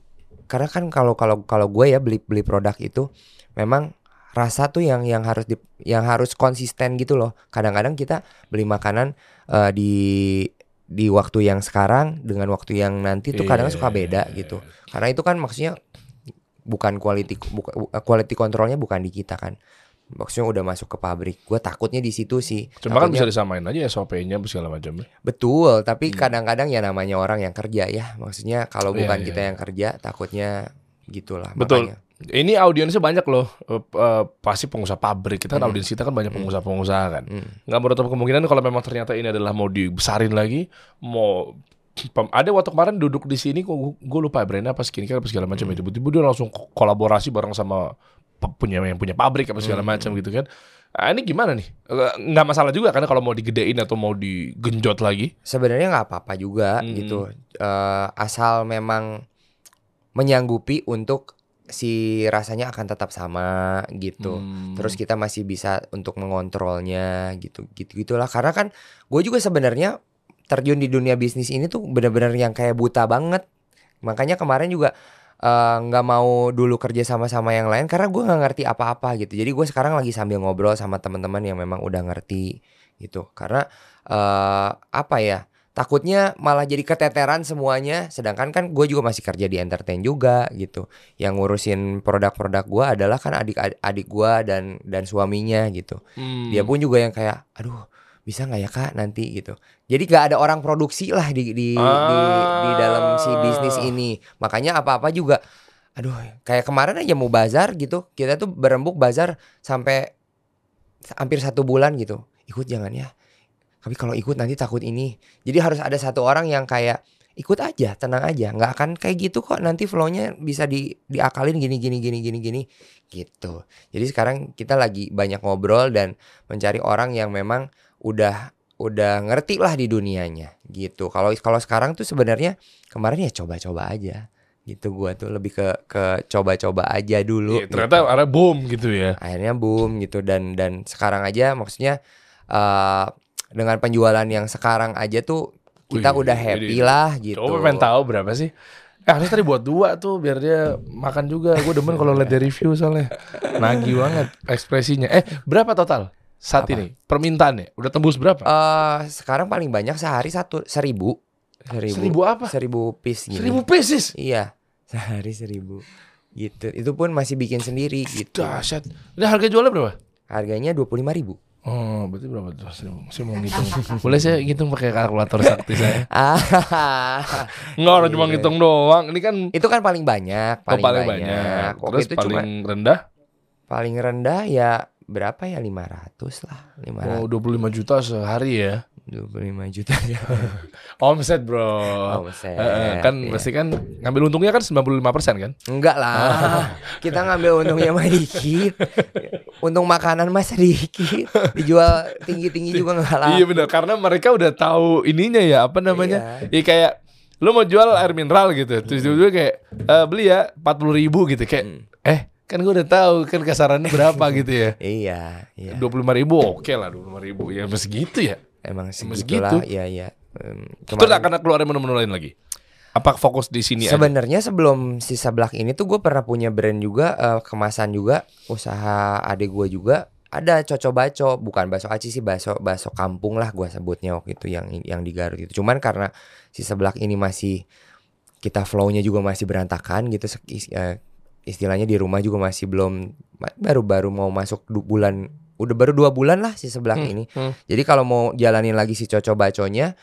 karena kan kalau kalau kalau gue ya beli beli produk itu memang rasa tuh yang yang harus di, yang harus konsisten gitu loh. Kadang-kadang kita beli makanan eh, di di waktu yang sekarang dengan waktu yang nanti tuh kadang Iya. suka beda gitu. Karena itu kan maksudnya bukan quality buka, quality controlnya bukan di kita kan. Maksudnya udah masuk ke pabrik. Gue takutnya di situ sih. Cuma kan bisa disamain aja SOP-nya segala macam. betul, tapi Hmm. kadang-kadang ya namanya orang yang kerja ya. Maksudnya kalau Iya, bukan iya, kita iya. yang kerja, takutnya gitulah. Betul. Makanya. Ini audiensnya banyak loh. Eh, eh, pasti pengusaha pabrik. Kita kan Hmm. audiens kita kan banyak pengusaha-pengusaha kan. Hmm. nggak menutup kemungkinan kalau memang ternyata ini adalah mau dibesarin lagi, mau ada waktu kemarin duduk di sini gue lupa brandnya apa skincare apa segala macam Hmm. itu tiba-tiba dia langsung ko- kolaborasi bareng sama punya yang punya pabrik apa segala Hmm. macam gitu kan ah, ini gimana nih nggak masalah juga karena kalau mau digedein atau mau digenjot lagi Sebenarnya nggak apa-apa juga Hmm. gitu. Eh, asal memang menyanggupi untuk si rasanya akan tetap sama gitu. Hmm. Terus kita masih bisa untuk mengontrolnya gitu gitu gitulah karena kan gue juga sebenarnya terjun di dunia bisnis ini tuh benar-benar yang kayak buta banget. Makanya kemarin juga eh, nggak mau dulu kerja sama-sama yang lain karena gue nggak ngerti apa-apa gitu. Jadi gue sekarang lagi sambil ngobrol sama teman-teman yang memang udah ngerti gitu. Karena eh apa ya? Takutnya malah jadi keteteran semuanya. Sedangkan kan gue juga masih kerja di entertain juga gitu. Yang ngurusin produk-produk gue adalah kan adik adik gue dan dan suaminya gitu. Hmm. Dia pun juga yang kayak, aduh bisa nggak ya kak nanti gitu. Jadi gak ada orang produksi lah di di di, di dalam si bisnis Ah. ini. Makanya apa-apa juga, aduh kayak kemarin aja mau bazar gitu. Kita tuh berembuk bazar sampai hampir satu bulan gitu. Ikut jangan ya. Tapi kalau ikut nanti takut ini. Jadi harus ada satu orang yang kayak ikut aja, tenang aja, nggak akan kayak gitu kok. Nanti flow-nya bisa di diakalin gini gini gini gini gini gitu. Jadi sekarang kita lagi banyak ngobrol dan mencari orang yang memang udah udah ngerti lah di dunianya gitu. Kalau kalau sekarang tuh sebenarnya kemarin ya coba-coba aja gitu gua tuh lebih ke ke coba-coba aja dulu. Iya, ternyata gitu. ada boom gitu ya akhirnya boom gitu dan dan sekarang aja maksudnya eh dengan penjualan yang sekarang aja tuh kita Wih, udah happy ini- lah gitu. Coba pengen tahu berapa sih? Eh, harusnya tadi buat dua tuh biar dia makan juga. Gue demen kalau lihat dari review soalnya. Nagih banget ekspresinya. Eh, berapa total saat Apa? ini? Permintaannya udah tembus berapa? Eh sekarang paling banyak sehari satu seribu seribu Seribu apa? seribu piece gini. Seribu pieces. Iya sehari seribu gitu. Itu pun masih bikin sendiri gitu. Dahsyat. Ini harga jualnya berapa? Harganya dua puluh lima ribu. Oh, berarti berapa tuh? Saya, saya mau ngitung. Boleh saya ngitung pakai kalkulator sakti saya? Ah, Enggak, orang cuma Iya. ngitung doang. Ini kan itu kan paling banyak, oh, paling, paling banyak. banyak. Terus itu paling cuma rendah paling rendah ya berapa ya 500 lah, 500. oh 25 juta sehari ya. 25 juta ya. Omset, Bro. Omset, eh, kan iya. pasti kan ngambil untungnya kan 95% kan? Enggak lah. Kita ngambil untungnya mah dikit. Untung makanan mah sedikit. Dijual tinggi-tinggi juga enggak lah. Iya benar karena mereka udah tahu ininya ya apa namanya? Iya. Iya kayak lu mau jual air mineral gitu, terus tiba-tiba kayak "Eh, beli ya 40 ribu gitu kayak Hmm. Kan gue udah tahu kan kasarannya berapa gitu ya. Iya, iya. Dua puluh lima ribu oke lah dua puluh ribu ya masih gitu ya. Emang segitulah. segitu. Iya, iya. Em, Terus akan keluarin menu-menu lain lagi. Apa fokus di sini? Sebenarnya sebelum si seblak ini tuh gue pernah punya brand juga eh, kemasan juga usaha adik gue juga ada coco baco bukan bakso aci sih bakso bakso kampung lah gue sebutnya waktu itu yang yang di Garut itu cuman karena si seblak ini masih kita flownya juga masih berantakan gitu eh, istilahnya di rumah juga masih belum baru-baru mau masuk du- bulan udah baru dua bulan lah si seblak Hmm, ini hmm. jadi kalau mau jalanin lagi si coco baconya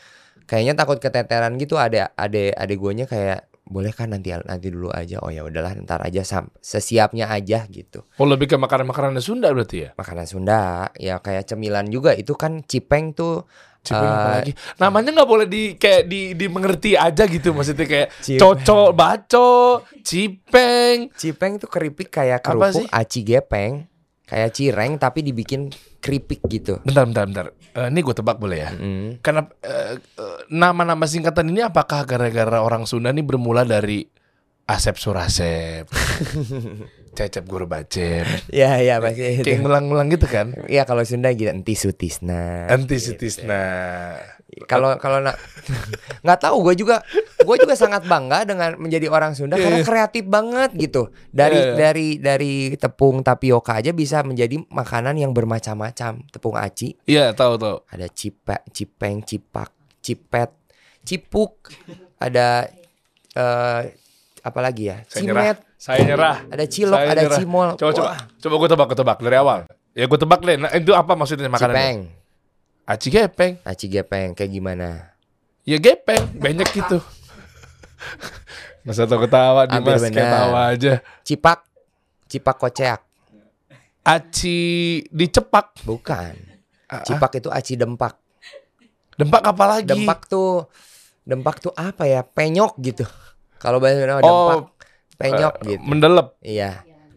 kayaknya takut keteteran gitu ada ade ade guanya kayak boleh kan nanti nanti dulu aja oh ya udahlah ntar aja sam sesiapnya aja gitu Oh lebih ke makanan-makanan Sunda berarti ya? makanan Sunda ya kayak cemilan juga itu kan cipeng tuh Cipeng apa eh, lagi? Namanya nggak boleh di kayak di dimengerti aja gitu maksudnya kayak Cipeng. coco, baco, cipeng. cipeng tuh keripik kayak kerupuk aci gepeng kayak cireng tapi dibikin keripik gitu Bentar, bentar, bentar. Eh, ini gue tebak boleh ya? Mm. Karena eh, eh, nama-nama singkatan ini apakah gara-gara orang Sunda ini bermula dari Asep Surasep, Cecep Guru Bacep, ya ya pasti kayak ngulang-ngulang gitu kan? ya kalau Sunda gitu enti sutisna Antisitisna. kalau kalau na- nggak tahu gue juga gue juga sangat bangga dengan menjadi orang Sunda karena Iya. kreatif banget gitu dari Iya, iya. dari dari tepung tapioka aja bisa menjadi makanan yang bermacam-macam tepung aci Iya, tahu tahu. ada cipa cipeng cipak cipet cipuk, ada eh apa lagi ya? Saya nyerah. Cimet, Saya nyerah. ada cilok, Saya ada nyerah. cimol. Coba coba. Wah, Coba gue tebak, gue tebak dari awal. Ya gue tebak deh. Nah, itu apa maksudnya makanan? Cipeng, Aci gepeng. aci gepeng kayak gimana? Ya gepeng, banyak gitu. Masa tau ketawa di mas kayak benar. tawa aja. Cipak, cipak koceak. Aci dicepak. Bukan. Ah, Cipak itu aci dempak. Dempak apa lagi? Dempak tuh dempak tuh apa ya? Penyok gitu. Kalau bahasa Indonesia Oh, dempak penyok Eh, gitu. Mendelep. Iya.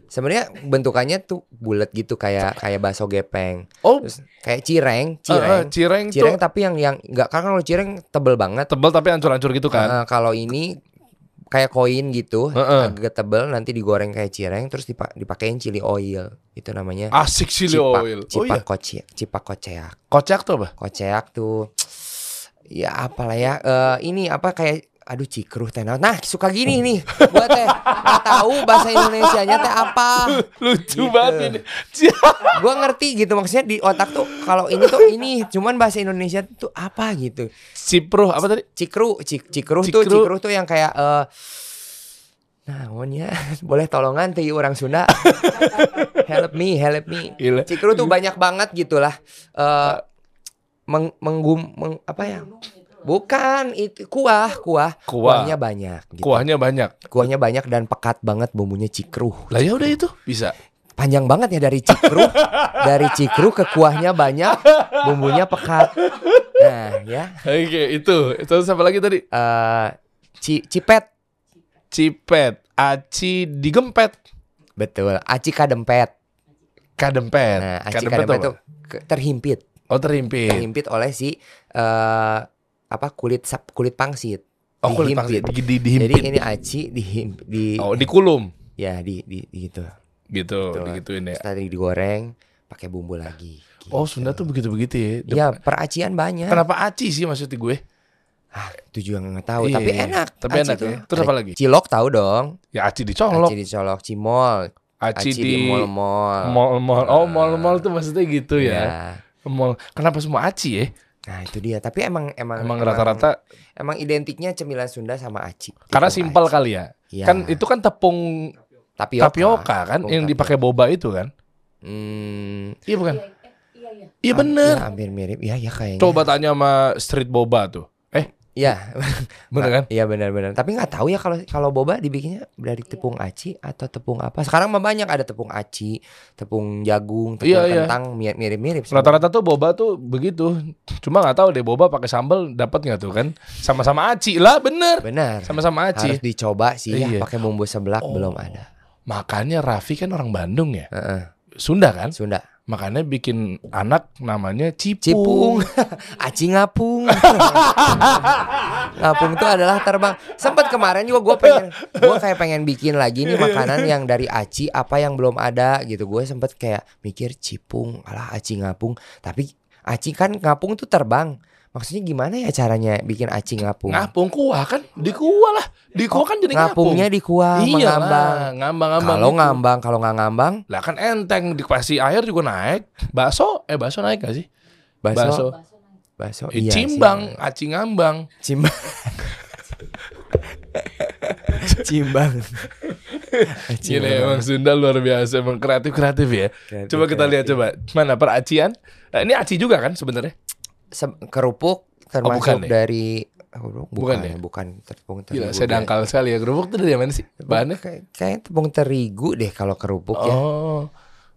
Sebenarnya bentukannya tuh bulat gitu kayak kayak bakso gepeng. Oh, Terus kayak cireng, eh, eh, cireng. cireng, cireng tuh tapi yang yang enggak kan kalau cireng tebel banget. tebel tapi hancur-hancur gitu kan. Eh, kalau ini kayak koin gitu, Heeh. agak tebel nanti digoreng kayak cireng terus dipa dipakein chili oil. Itu namanya Asik chili cipak, oil. Oh cipak iya. koce, cipak koceak. Kocak tuh apa? Koceak tuh ya apalah ya eh, ini apa kayak aduh cikruh teh nah suka gini nih gua teh nggak tahu bahasa Indonesianya teh apa Lucu Gitu. banget ini. gua ngerti gitu maksudnya di otak tuh kalau ini tuh ini cuman bahasa Indonesia tuh apa gitu Cipruh apa tadi? cikru cik cikruh tuh Cikru. cikruh tuh yang kayak eh nah ya boleh tolongan tuh orang Sunda help me help me Gila. cikru tuh banyak banget gitulah eh meng, menggum meng- apa ya bukan itu kuah kuah Kuah. kuahnya banyak gitu. Kuahnya banyak. kuahnya banyak dan pekat banget bumbunya cikruh Lah ya udah itu bisa. panjang banget ya dari cikru dari cikru ke kuahnya banyak bumbunya pekat nah ya Oke, itu. Itu apa lagi tadi? eh ci, cipet Cipet, aci digempet, betul aci kadempet kadempet. nah aci Kadempet kadempet ke- terhimpit Oh terhimpit. terhimpit oleh si eh apa kulit sap kulit pangsit Oh kulit dihimpit. pangsit. Di, di, jadi dihimpit. ini aci dihim, di Oh dikulum. ya di, di, di gitu Gitu, Betul. digituin ya. Terus tadi digoreng pakai bumbu lagi Oh Gitu. Sunda tuh begitu-begitu ya. Dem- ya peracian banyak Kenapa aci sih maksudnya gue? ah, itu juga nggak tahu Iya, tapi iya. enak Tapi aci enak tuh. ya. Terus apa lagi? cilok tahu dong Ya aci dicolok, aci dicolok cimol aci, aci, di, di mall-mall mall-mall. Oh mall-mall tuh maksudnya gitu ya. Ya. Mall. Kenapa semua aci ya? Nah itu dia. Tapi emang emang Emang rata-rata emang identiknya cemilan Sunda sama aci. karena simpel kali ya. Iya. Kan itu kan tepung tapioka, tapioka kan Tepung yang dipakai boba itu kan? Hmm, Iya bukan? Iya, iya. Iya ah, bener. ya, hampir mirip. Iya ya kayaknya. Coba tanya sama street boba tuh. Iya. bener kan? Iya benar-benar. Tapi nggak tahu ya kalau kalau boba dibikinnya dari tepung aci atau tepung apa. Sekarang mah banyak ada tepung aci, tepung jagung, tepung Iya, iya. kentang mi- mirip-mirip. Rata-rata tuh boba tuh begitu. Cuma nggak tahu deh boba pakai sambal dapat nggak tuh kan? Sama-sama aci lah, bener. Benar. Sama-sama aci. Harus dicoba sih ya Iya. pakai bumbu seblak Oh. belum ada. Makanya Raffi kan orang Bandung ya, Heeh. Sunda kan? Sunda. Makanya bikin anak namanya Cipung. Cipung, aci ngapung. ngapung itu adalah terbang. Sempat kemarin juga gue pengen, gue kayak pengen bikin lagi nih makanan yang dari aci apa yang belum ada gitu. Gue sempet kayak mikir cipung, alah aci ngapung. Tapi aci kan ngapung tuh terbang. Maksudnya gimana ya caranya bikin aci ngapung? Ngapung kuah kan? Di kuah lah. Di kuah kan jadi ngapung. Ngapungnya di kuah, iya mengambang. lah, ngambang-ngambang. Kalau gitu. ngambang, kalau nggak ngambang, Lah kan enteng dikasih air juga naik. Bakso, eh bakso naik gak sih? bakso, Bakso bakso, Eh, iya sih. cimbang, aci ngambang. Cimbang. Cimbang. Gila emang Sunda luar biasa, emang kreatif kreatif ya. Kreatif, coba kita lihat coba mana peracian. Nah, ini aci juga kan sebenarnya? Kerupuk termasuk bukan deh. dari oh, bukan, Bukan bukan, deh. bukan tepung terigu. Gila, saya dangkal sekali ya. Kerupuk tuh dari mana sih? Bahannya kayak, kayak tepung terigu deh kalau kerupuk ya. Oh.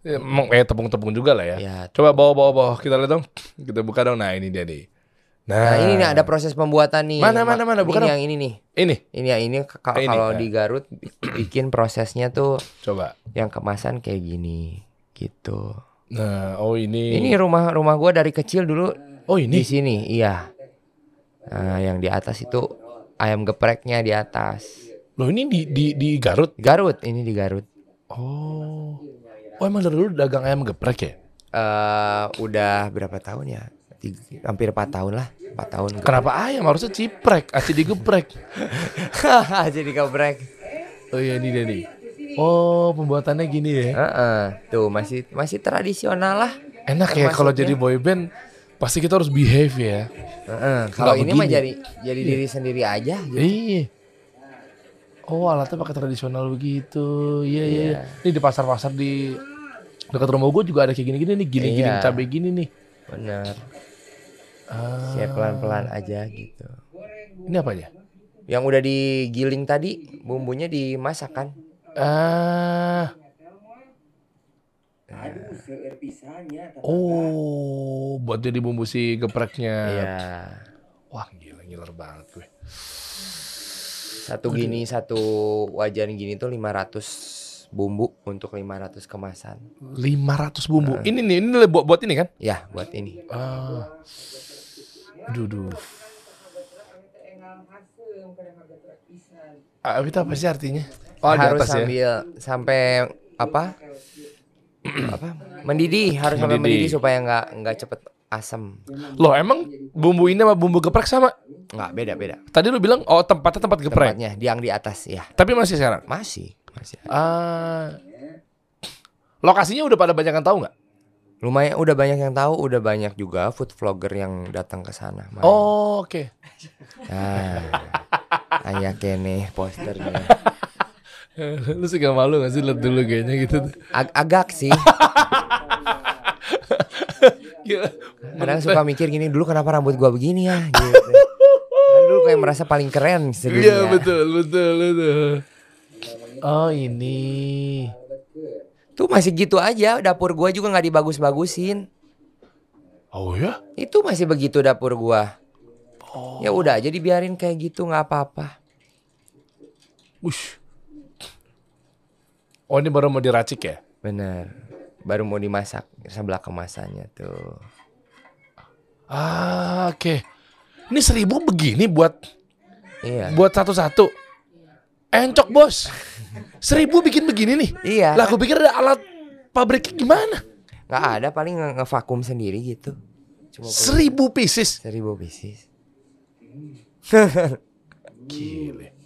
Ya, Emang eh tepung-tepung juga lah ya. Ya. Coba bawa bawa bawa kita lihat dong. Kita buka dong. Nah, ini dia nih. Nah, ini nih ada proses pembuatan nih. Mana, mana, mana? Ini Bukan dong. yang ini nih. Ini Ini ya ini kalau ya. di Garut bi- bikin prosesnya tuh coba. yang kemasan kayak gini gitu. Nah, oh ini. Ini rumah rumah gua dari kecil dulu Oh di ini. sini, iya. Nah, yang di atas itu ayam gepreknya di atas. Loh ini di di di Garut. Garut, ini di Garut. Oh. Oh emang dari dulu dagang ayam geprek ya? eh udah berapa tahun ya? Tiga- hampir 4 tahun lah. 4 tahun. Kenapa ayam harusnya ciprek, aci digeprek? Jadi geprek. Oh iya ini dia nih. Oh pembuatannya gini ya. Heeh, tuh masih masih tradisional lah. Enak ya kalau jadi boy band Pasti kita harus behave ya. Heeh, kalau ini mah jadi jadi diri sendiri aja gitu. Iya. Oh alatnya pakai tradisional begitu. Iya iya. iya. Ini di pasar-pasar di dekat rumah gue juga ada kayak gini-gini nih, giling-giling Iya. cabai gini nih. Bener. Ah, Siap pelan-pelan aja gitu. ini apanya? Yang udah digiling tadi bumbunya dimasak kan? Ah, oh, buat jadi bumbu si gepreknya. Iya. Wah gila ngiler banget gue. Satu gini satu wajan gini tuh 500 bumbu untuk 500 kemasan. 500 bumbu. Ini nih, ini buat buat ini kan? Ya, buat ini. Ah. Aduh, aduh. Ah, itu apa sih artinya? Oh, di harus atas ya. sambil sampai apa? Apa? Mendidih, harus sampai Mendidih. supaya nggak nggak cepet asam. Loh, emang bumbu ini sama bumbu geprek sama? Nggak beda-beda. Tadi lu bilang oh tempatnya tempat geprek. Tempatnya yang di atas ya. Tapi masih sekarang. Masih, masih. Ah. Lokasinya udah pada banyak yang tahu nggak? Lumayan udah banyak yang tahu, udah banyak juga food vlogger yang datang ke sana. Oh, oke. Nah, kayak kene posternya. lu sih gak malu gak sih lihat dulu kayaknya gitu. Ag- agak sih. Kadang suka mikir gini dulu kenapa rambut gua begini ya gitu. Kan dulu kayak merasa paling keren Iya sedunia. betul betul betul. Oh ini. Tuh masih gitu aja, dapur gua juga nggak dibagus-bagusin. Oh ya? Itu masih begitu dapur gua. Oh. Ya udah aja dibiarin kayak gitu nggak apa-apa. Wush. Oh ini baru mau diracik ya? Bener. Baru mau dimasak sebelah kemasannya tuh. Ah oke. Ini seribu begini buat Iya. buat satu-satu. Encok bos. Seribu bikin begini nih. Iya. Lah aku pikir ada alat pabriknya gimana? Nggak ada paling nge- ngevakum sendiri gitu. Cuma Seribu pieces. seribu pieces. Gile.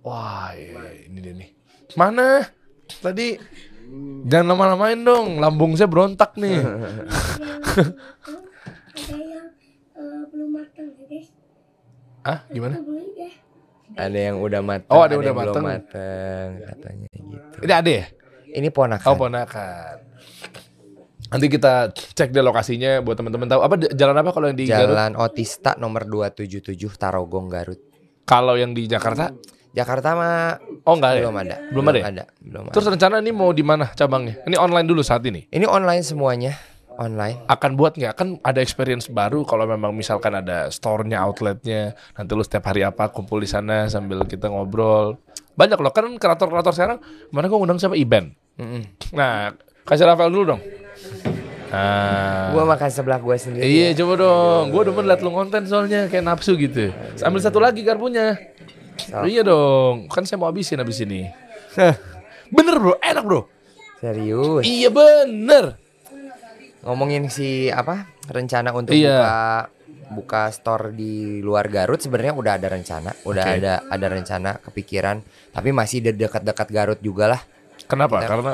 Wah, iya, ini dia nih. Mana? Tadi jangan lama-lamain dong, lambung saya berontak nih. ada yang eh, belum matang ya guys ah, gimana? Deh Ada yang udah matang, Oh, ada yang udah belum matang. matang katanya gitu. Ini ada ya? Ini ponakan. Oh, ponakan. Nanti kita cek deh lokasinya buat teman-teman tahu. Apa jalan apa kalau yang di Garut? Jalan Otista nomor 277 Tarogong Garut. Kalau yang di Jakarta? Jakarta mah Oh, enggak ya? belum ada. Belum ada ya? Belum Terus ada. rencana ini mau di mana cabangnya? Ini online dulu saat ini. Ini online semuanya. Online. Akan buat nggak? Kan ada experience baru kalau memang misalkan ada store-nya, outletnya. Nanti lu setiap hari apa kumpul di sana sambil kita ngobrol. Banyak loh kan kreator-kreator sekarang. Mana gua ngundang siapa? Iben. Mm-mm. Nah, kasih Rafael dulu dong. Nah. Gua makan sebelah gua sendiri. Iya ya. coba dong, gue demen liat lu konten soalnya kayak nafsu gitu. Ambil satu lagi garpunya. So. Iya dong, kan saya mau habisin habis ini. bener bro, enak bro. Serius. Iya bener. Ngomongin si apa? Rencana untuk Iya. buka buka store di luar Garut sebenarnya udah ada rencana, udah Oke. ada ada rencana kepikiran, tapi masih de- dekat-dekat Garut juga lah. Kenapa? Kita- Karena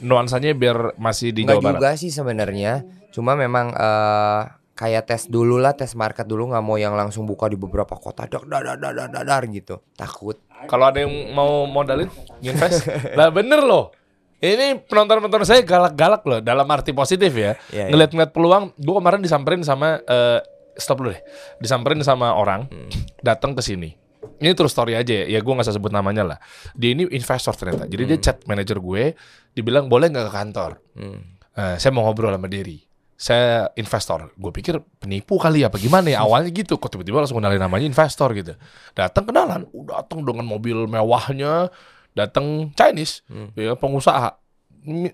nuansanya biar masih di Jawa Barat. juga sih sebenarnya. Cuma memang eh, kayak tes dulu lah, tes market dulu nggak mau yang langsung buka di beberapa kota dar dar dar dar, dar, dar, gitu. Takut. Kalau ada yang mau modalin, invest. lah bener loh. Ini penonton-penonton saya galak-galak loh dalam arti positif ya. Iya, iya. Ngeliat-ngeliat peluang, gue kemarin disamperin sama eh, stop dulu deh. Disamperin sama orang Hmm. datang ke sini. Ini true story aja ya, ya gue gak usah sebut namanya lah. Dia ini investor ternyata. Jadi dia chat manajer gue, dibilang boleh nggak ke kantor. Hmm. Eh, saya mau ngobrol sama Derry. Saya investor. Gue pikir penipu kali ya, apa gimana ya? Awalnya gitu, kok tiba-tiba langsung kenalin namanya investor gitu. Datang kenalan, udah datang dengan mobil mewahnya, datang Chinese, ya pengusaha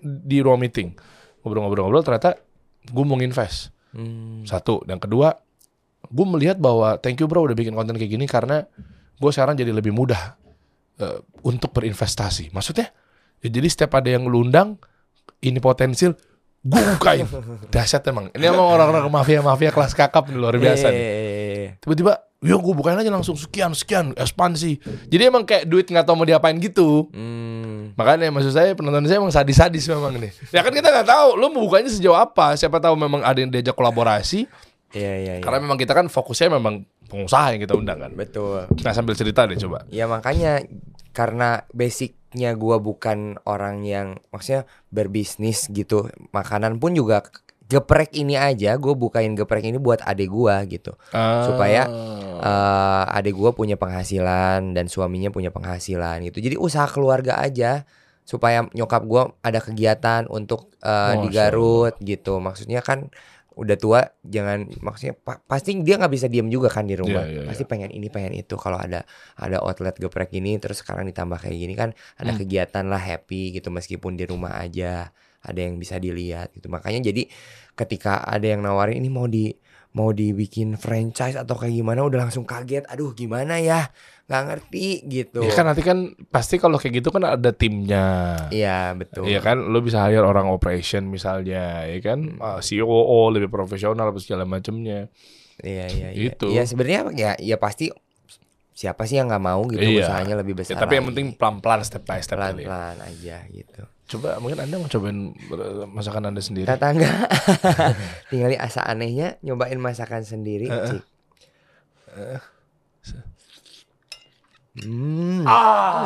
di ruang meeting. Ngobrol-ngobrol-ngobrol ternyata gue mau invest. Hmm. Satu, dan kedua, gue melihat bahwa thank you bro udah bikin konten kayak gini karena gue sekarang jadi lebih mudah eh, untuk berinvestasi. Maksudnya, ya jadi setiap ada yang ngelundang, ini potensial, gue bukain. Dahsyat emang. Ini emang orang-orang mafia-mafia kelas kakap nih, luar biasa nih. Eh, Tiba-tiba Ya gue bukain aja langsung sekian sekian ekspansi. Jadi emang kayak duit nggak tahu mau diapain gitu. Hmm, Makanya maksud saya penonton saya emang sadis-sadis memang nih. Ya kan kita nggak tahu lu mau bukanya sejauh apa. Siapa tahu memang ada yang diajak kolaborasi. iya iya iya. Karena memang kita kan fokusnya memang pengusaha yang kita undang kan. Betul. Nah sambil cerita deh coba. Ya makanya karena basicnya gua bukan orang yang maksudnya berbisnis gitu. Makanan pun juga geprek ini aja gue bukain geprek ini buat adek gua gitu. Supaya eh adik gue punya penghasilan dan suaminya punya penghasilan gitu. Jadi usaha keluarga aja supaya nyokap gue ada kegiatan untuk eh, di Garut gitu. Maksudnya kan udah tua jangan maksudnya pa- pasti dia nggak bisa diem juga kan di rumah. Iya, iya, pasti pengen ini pengen itu. Kalau ada ada outlet geprek ini terus sekarang ditambah kayak gini kan ada Hmm. kegiatan lah happy gitu meskipun di rumah aja ada yang bisa dilihat gitu. Makanya jadi ketika ada yang nawarin ini mau di mau dibikin franchise atau kayak gimana udah langsung kaget aduh gimana ya nggak ngerti gitu Ya kan nanti kan pasti kalau kayak gitu kan ada timnya. iya betul Iya kan, lu bisa hire orang operation misalnya, ya kan, Ah, COO lebih profesional apa segala macamnya. iya iya iya Gitu. ya sebenarnya ya ya pasti siapa sih yang nggak mau gitu Iya. usahanya lebih Ya, besar tapi yang penting pelan-pelan step by step pelan kali. ya. pelan aja gitu Coba mungkin anda mau cobain masakan anda sendiri. tetangga tinggal asa anehnya nyobain masakan sendiri Cik. Hmm. Ah,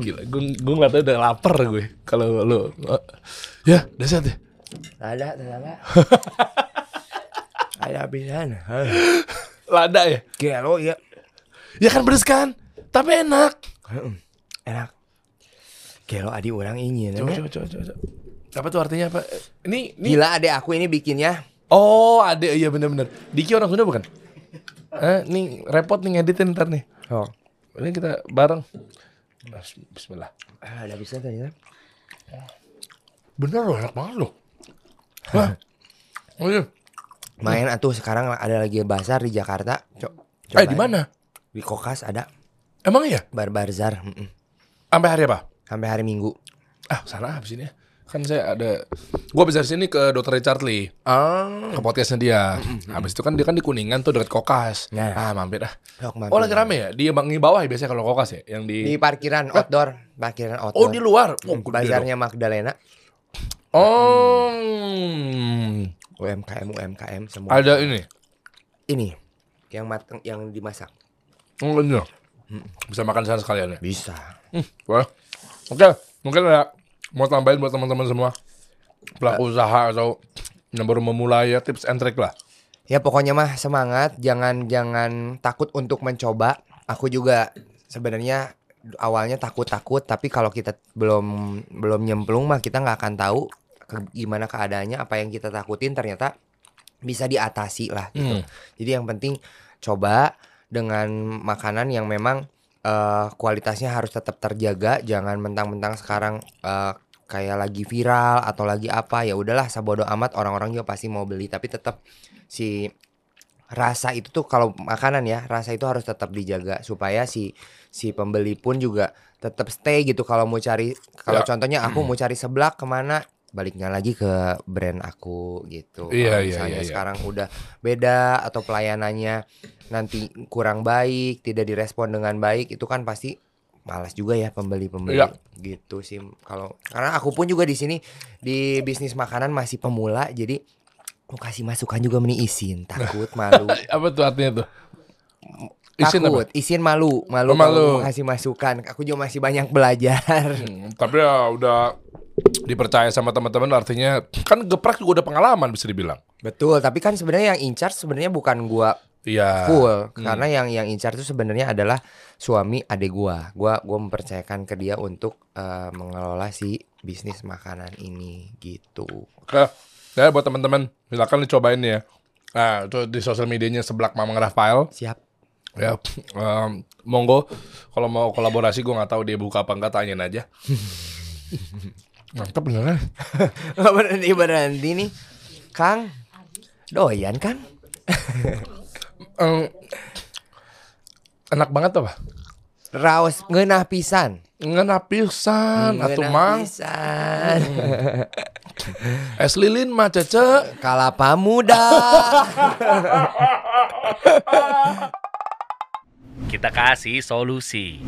gila, gue gue nggak tahu udah lapar gue. Kalau lu, eh, ya, dasar deh. ada tetangga ada pisan Lada ya. kilo ya Ya kan pedes kan, tapi enak. enak kilo adi orang ingin Coba, coba, coba, coba. coba. Apa tuh artinya apa? Ini, ini. Gila adek aku ini bikinnya Oh, ada iya bener-bener. Diki orang Sunda bukan? Eh, nih repot nih ngeditin ntar nih. Oh Ini kita bareng. Bismillah. Ah, Ada bisa ternyata Bener loh, enak banget loh. Wah. Oh iya. Main atuh sekarang ada lagi bazar di Jakarta Co Eh, di mana? Di Kokas ada Emang iya? Bar Bazar mm-mm. Sampai hari apa? Sampai hari Minggu Ah, sana habis ini ya. Kan saya ada gua habis dari sini ke Dr. Richard Lee Oh ke podcastnya dia. Habis itu kan dia kan di Kuningan tuh dekat Kokas. Nah. Ah, mampir ah. Mampir. Oh, lagi rame ya? Di bang di bawah ya biasanya kalau Kokas ya, yang Di di parkiran outdoor Parkiran outdoor Oh, di luar. Oh, Bazarnya Magdalena. Oh. UMKM UMKM semua Ada ini. Ini Yang mateng Yang dimasak Oh, ini. Bisa makan sana sekalian ya. Bisa Wah. Oke, mungkin ya mau tambahin buat teman-teman semua pelaku usaha atau yang baru memulai ya tips and trick lah. Ya pokoknya mah semangat, jangan jangan takut untuk mencoba. Aku juga sebenarnya awalnya takut-takut, tapi kalau kita belum belum nyemplung mah kita nggak akan tahu ke- gimana keadaannya, apa yang kita takutin ternyata bisa diatasi lah gitu. Hmm. Jadi yang penting coba dengan makanan yang memang eh, kualitasnya harus tetap terjaga, jangan mentang-mentang sekarang eh, kayak lagi viral atau lagi apa ya udahlah sabodo amat orang-orang juga pasti mau beli tapi tetap si rasa itu tuh kalau makanan ya rasa itu harus tetap dijaga supaya si si pembeli pun juga tetap stay gitu kalau mau cari kalau Ya. contohnya aku mau cari seblak ke mana baliknya lagi ke brand aku gitu Iya, Kalau iya, misalnya iya, iya. sekarang udah beda atau pelayanannya nanti kurang baik tidak direspon dengan baik itu kan pasti malas juga ya pembeli-pembeli Iya. gitu sih kalau karena aku pun juga di sini di bisnis makanan masih pemula jadi aku kasih masukan juga meni izin takut malu Apa tuh artinya tuh? Isin takut izin malu malu, Oh, malu. kasih masukan aku juga masih banyak belajar Hmm, tapi ya udah dipercaya sama teman-teman artinya kan geprek juga udah pengalaman bisa dibilang. betul tapi kan sebenarnya yang in charge sebenarnya bukan gua Iya. full Hmm. karena yang yang in charge itu sebenarnya adalah suami adik gua gua gua mempercayakan ke dia untuk eh, mengelola si bisnis makanan ini gitu Oke. Ya buat teman-teman silakan dicobain ya. Nah, itu di sosial medianya seblak Mamang Rafael. siap Ya, em, monggo kalau mau kolaborasi gue nggak tahu dia buka apa enggak tanyain aja. Mantap beneran. Nggak berhenti berhenti nih Kang doyan kan enak banget apa? raos ngeunah pisan Ngena pisan atuh Ngeunah mang. pisan Es lilin mah cece. kalapa muda Kita kasih solusi.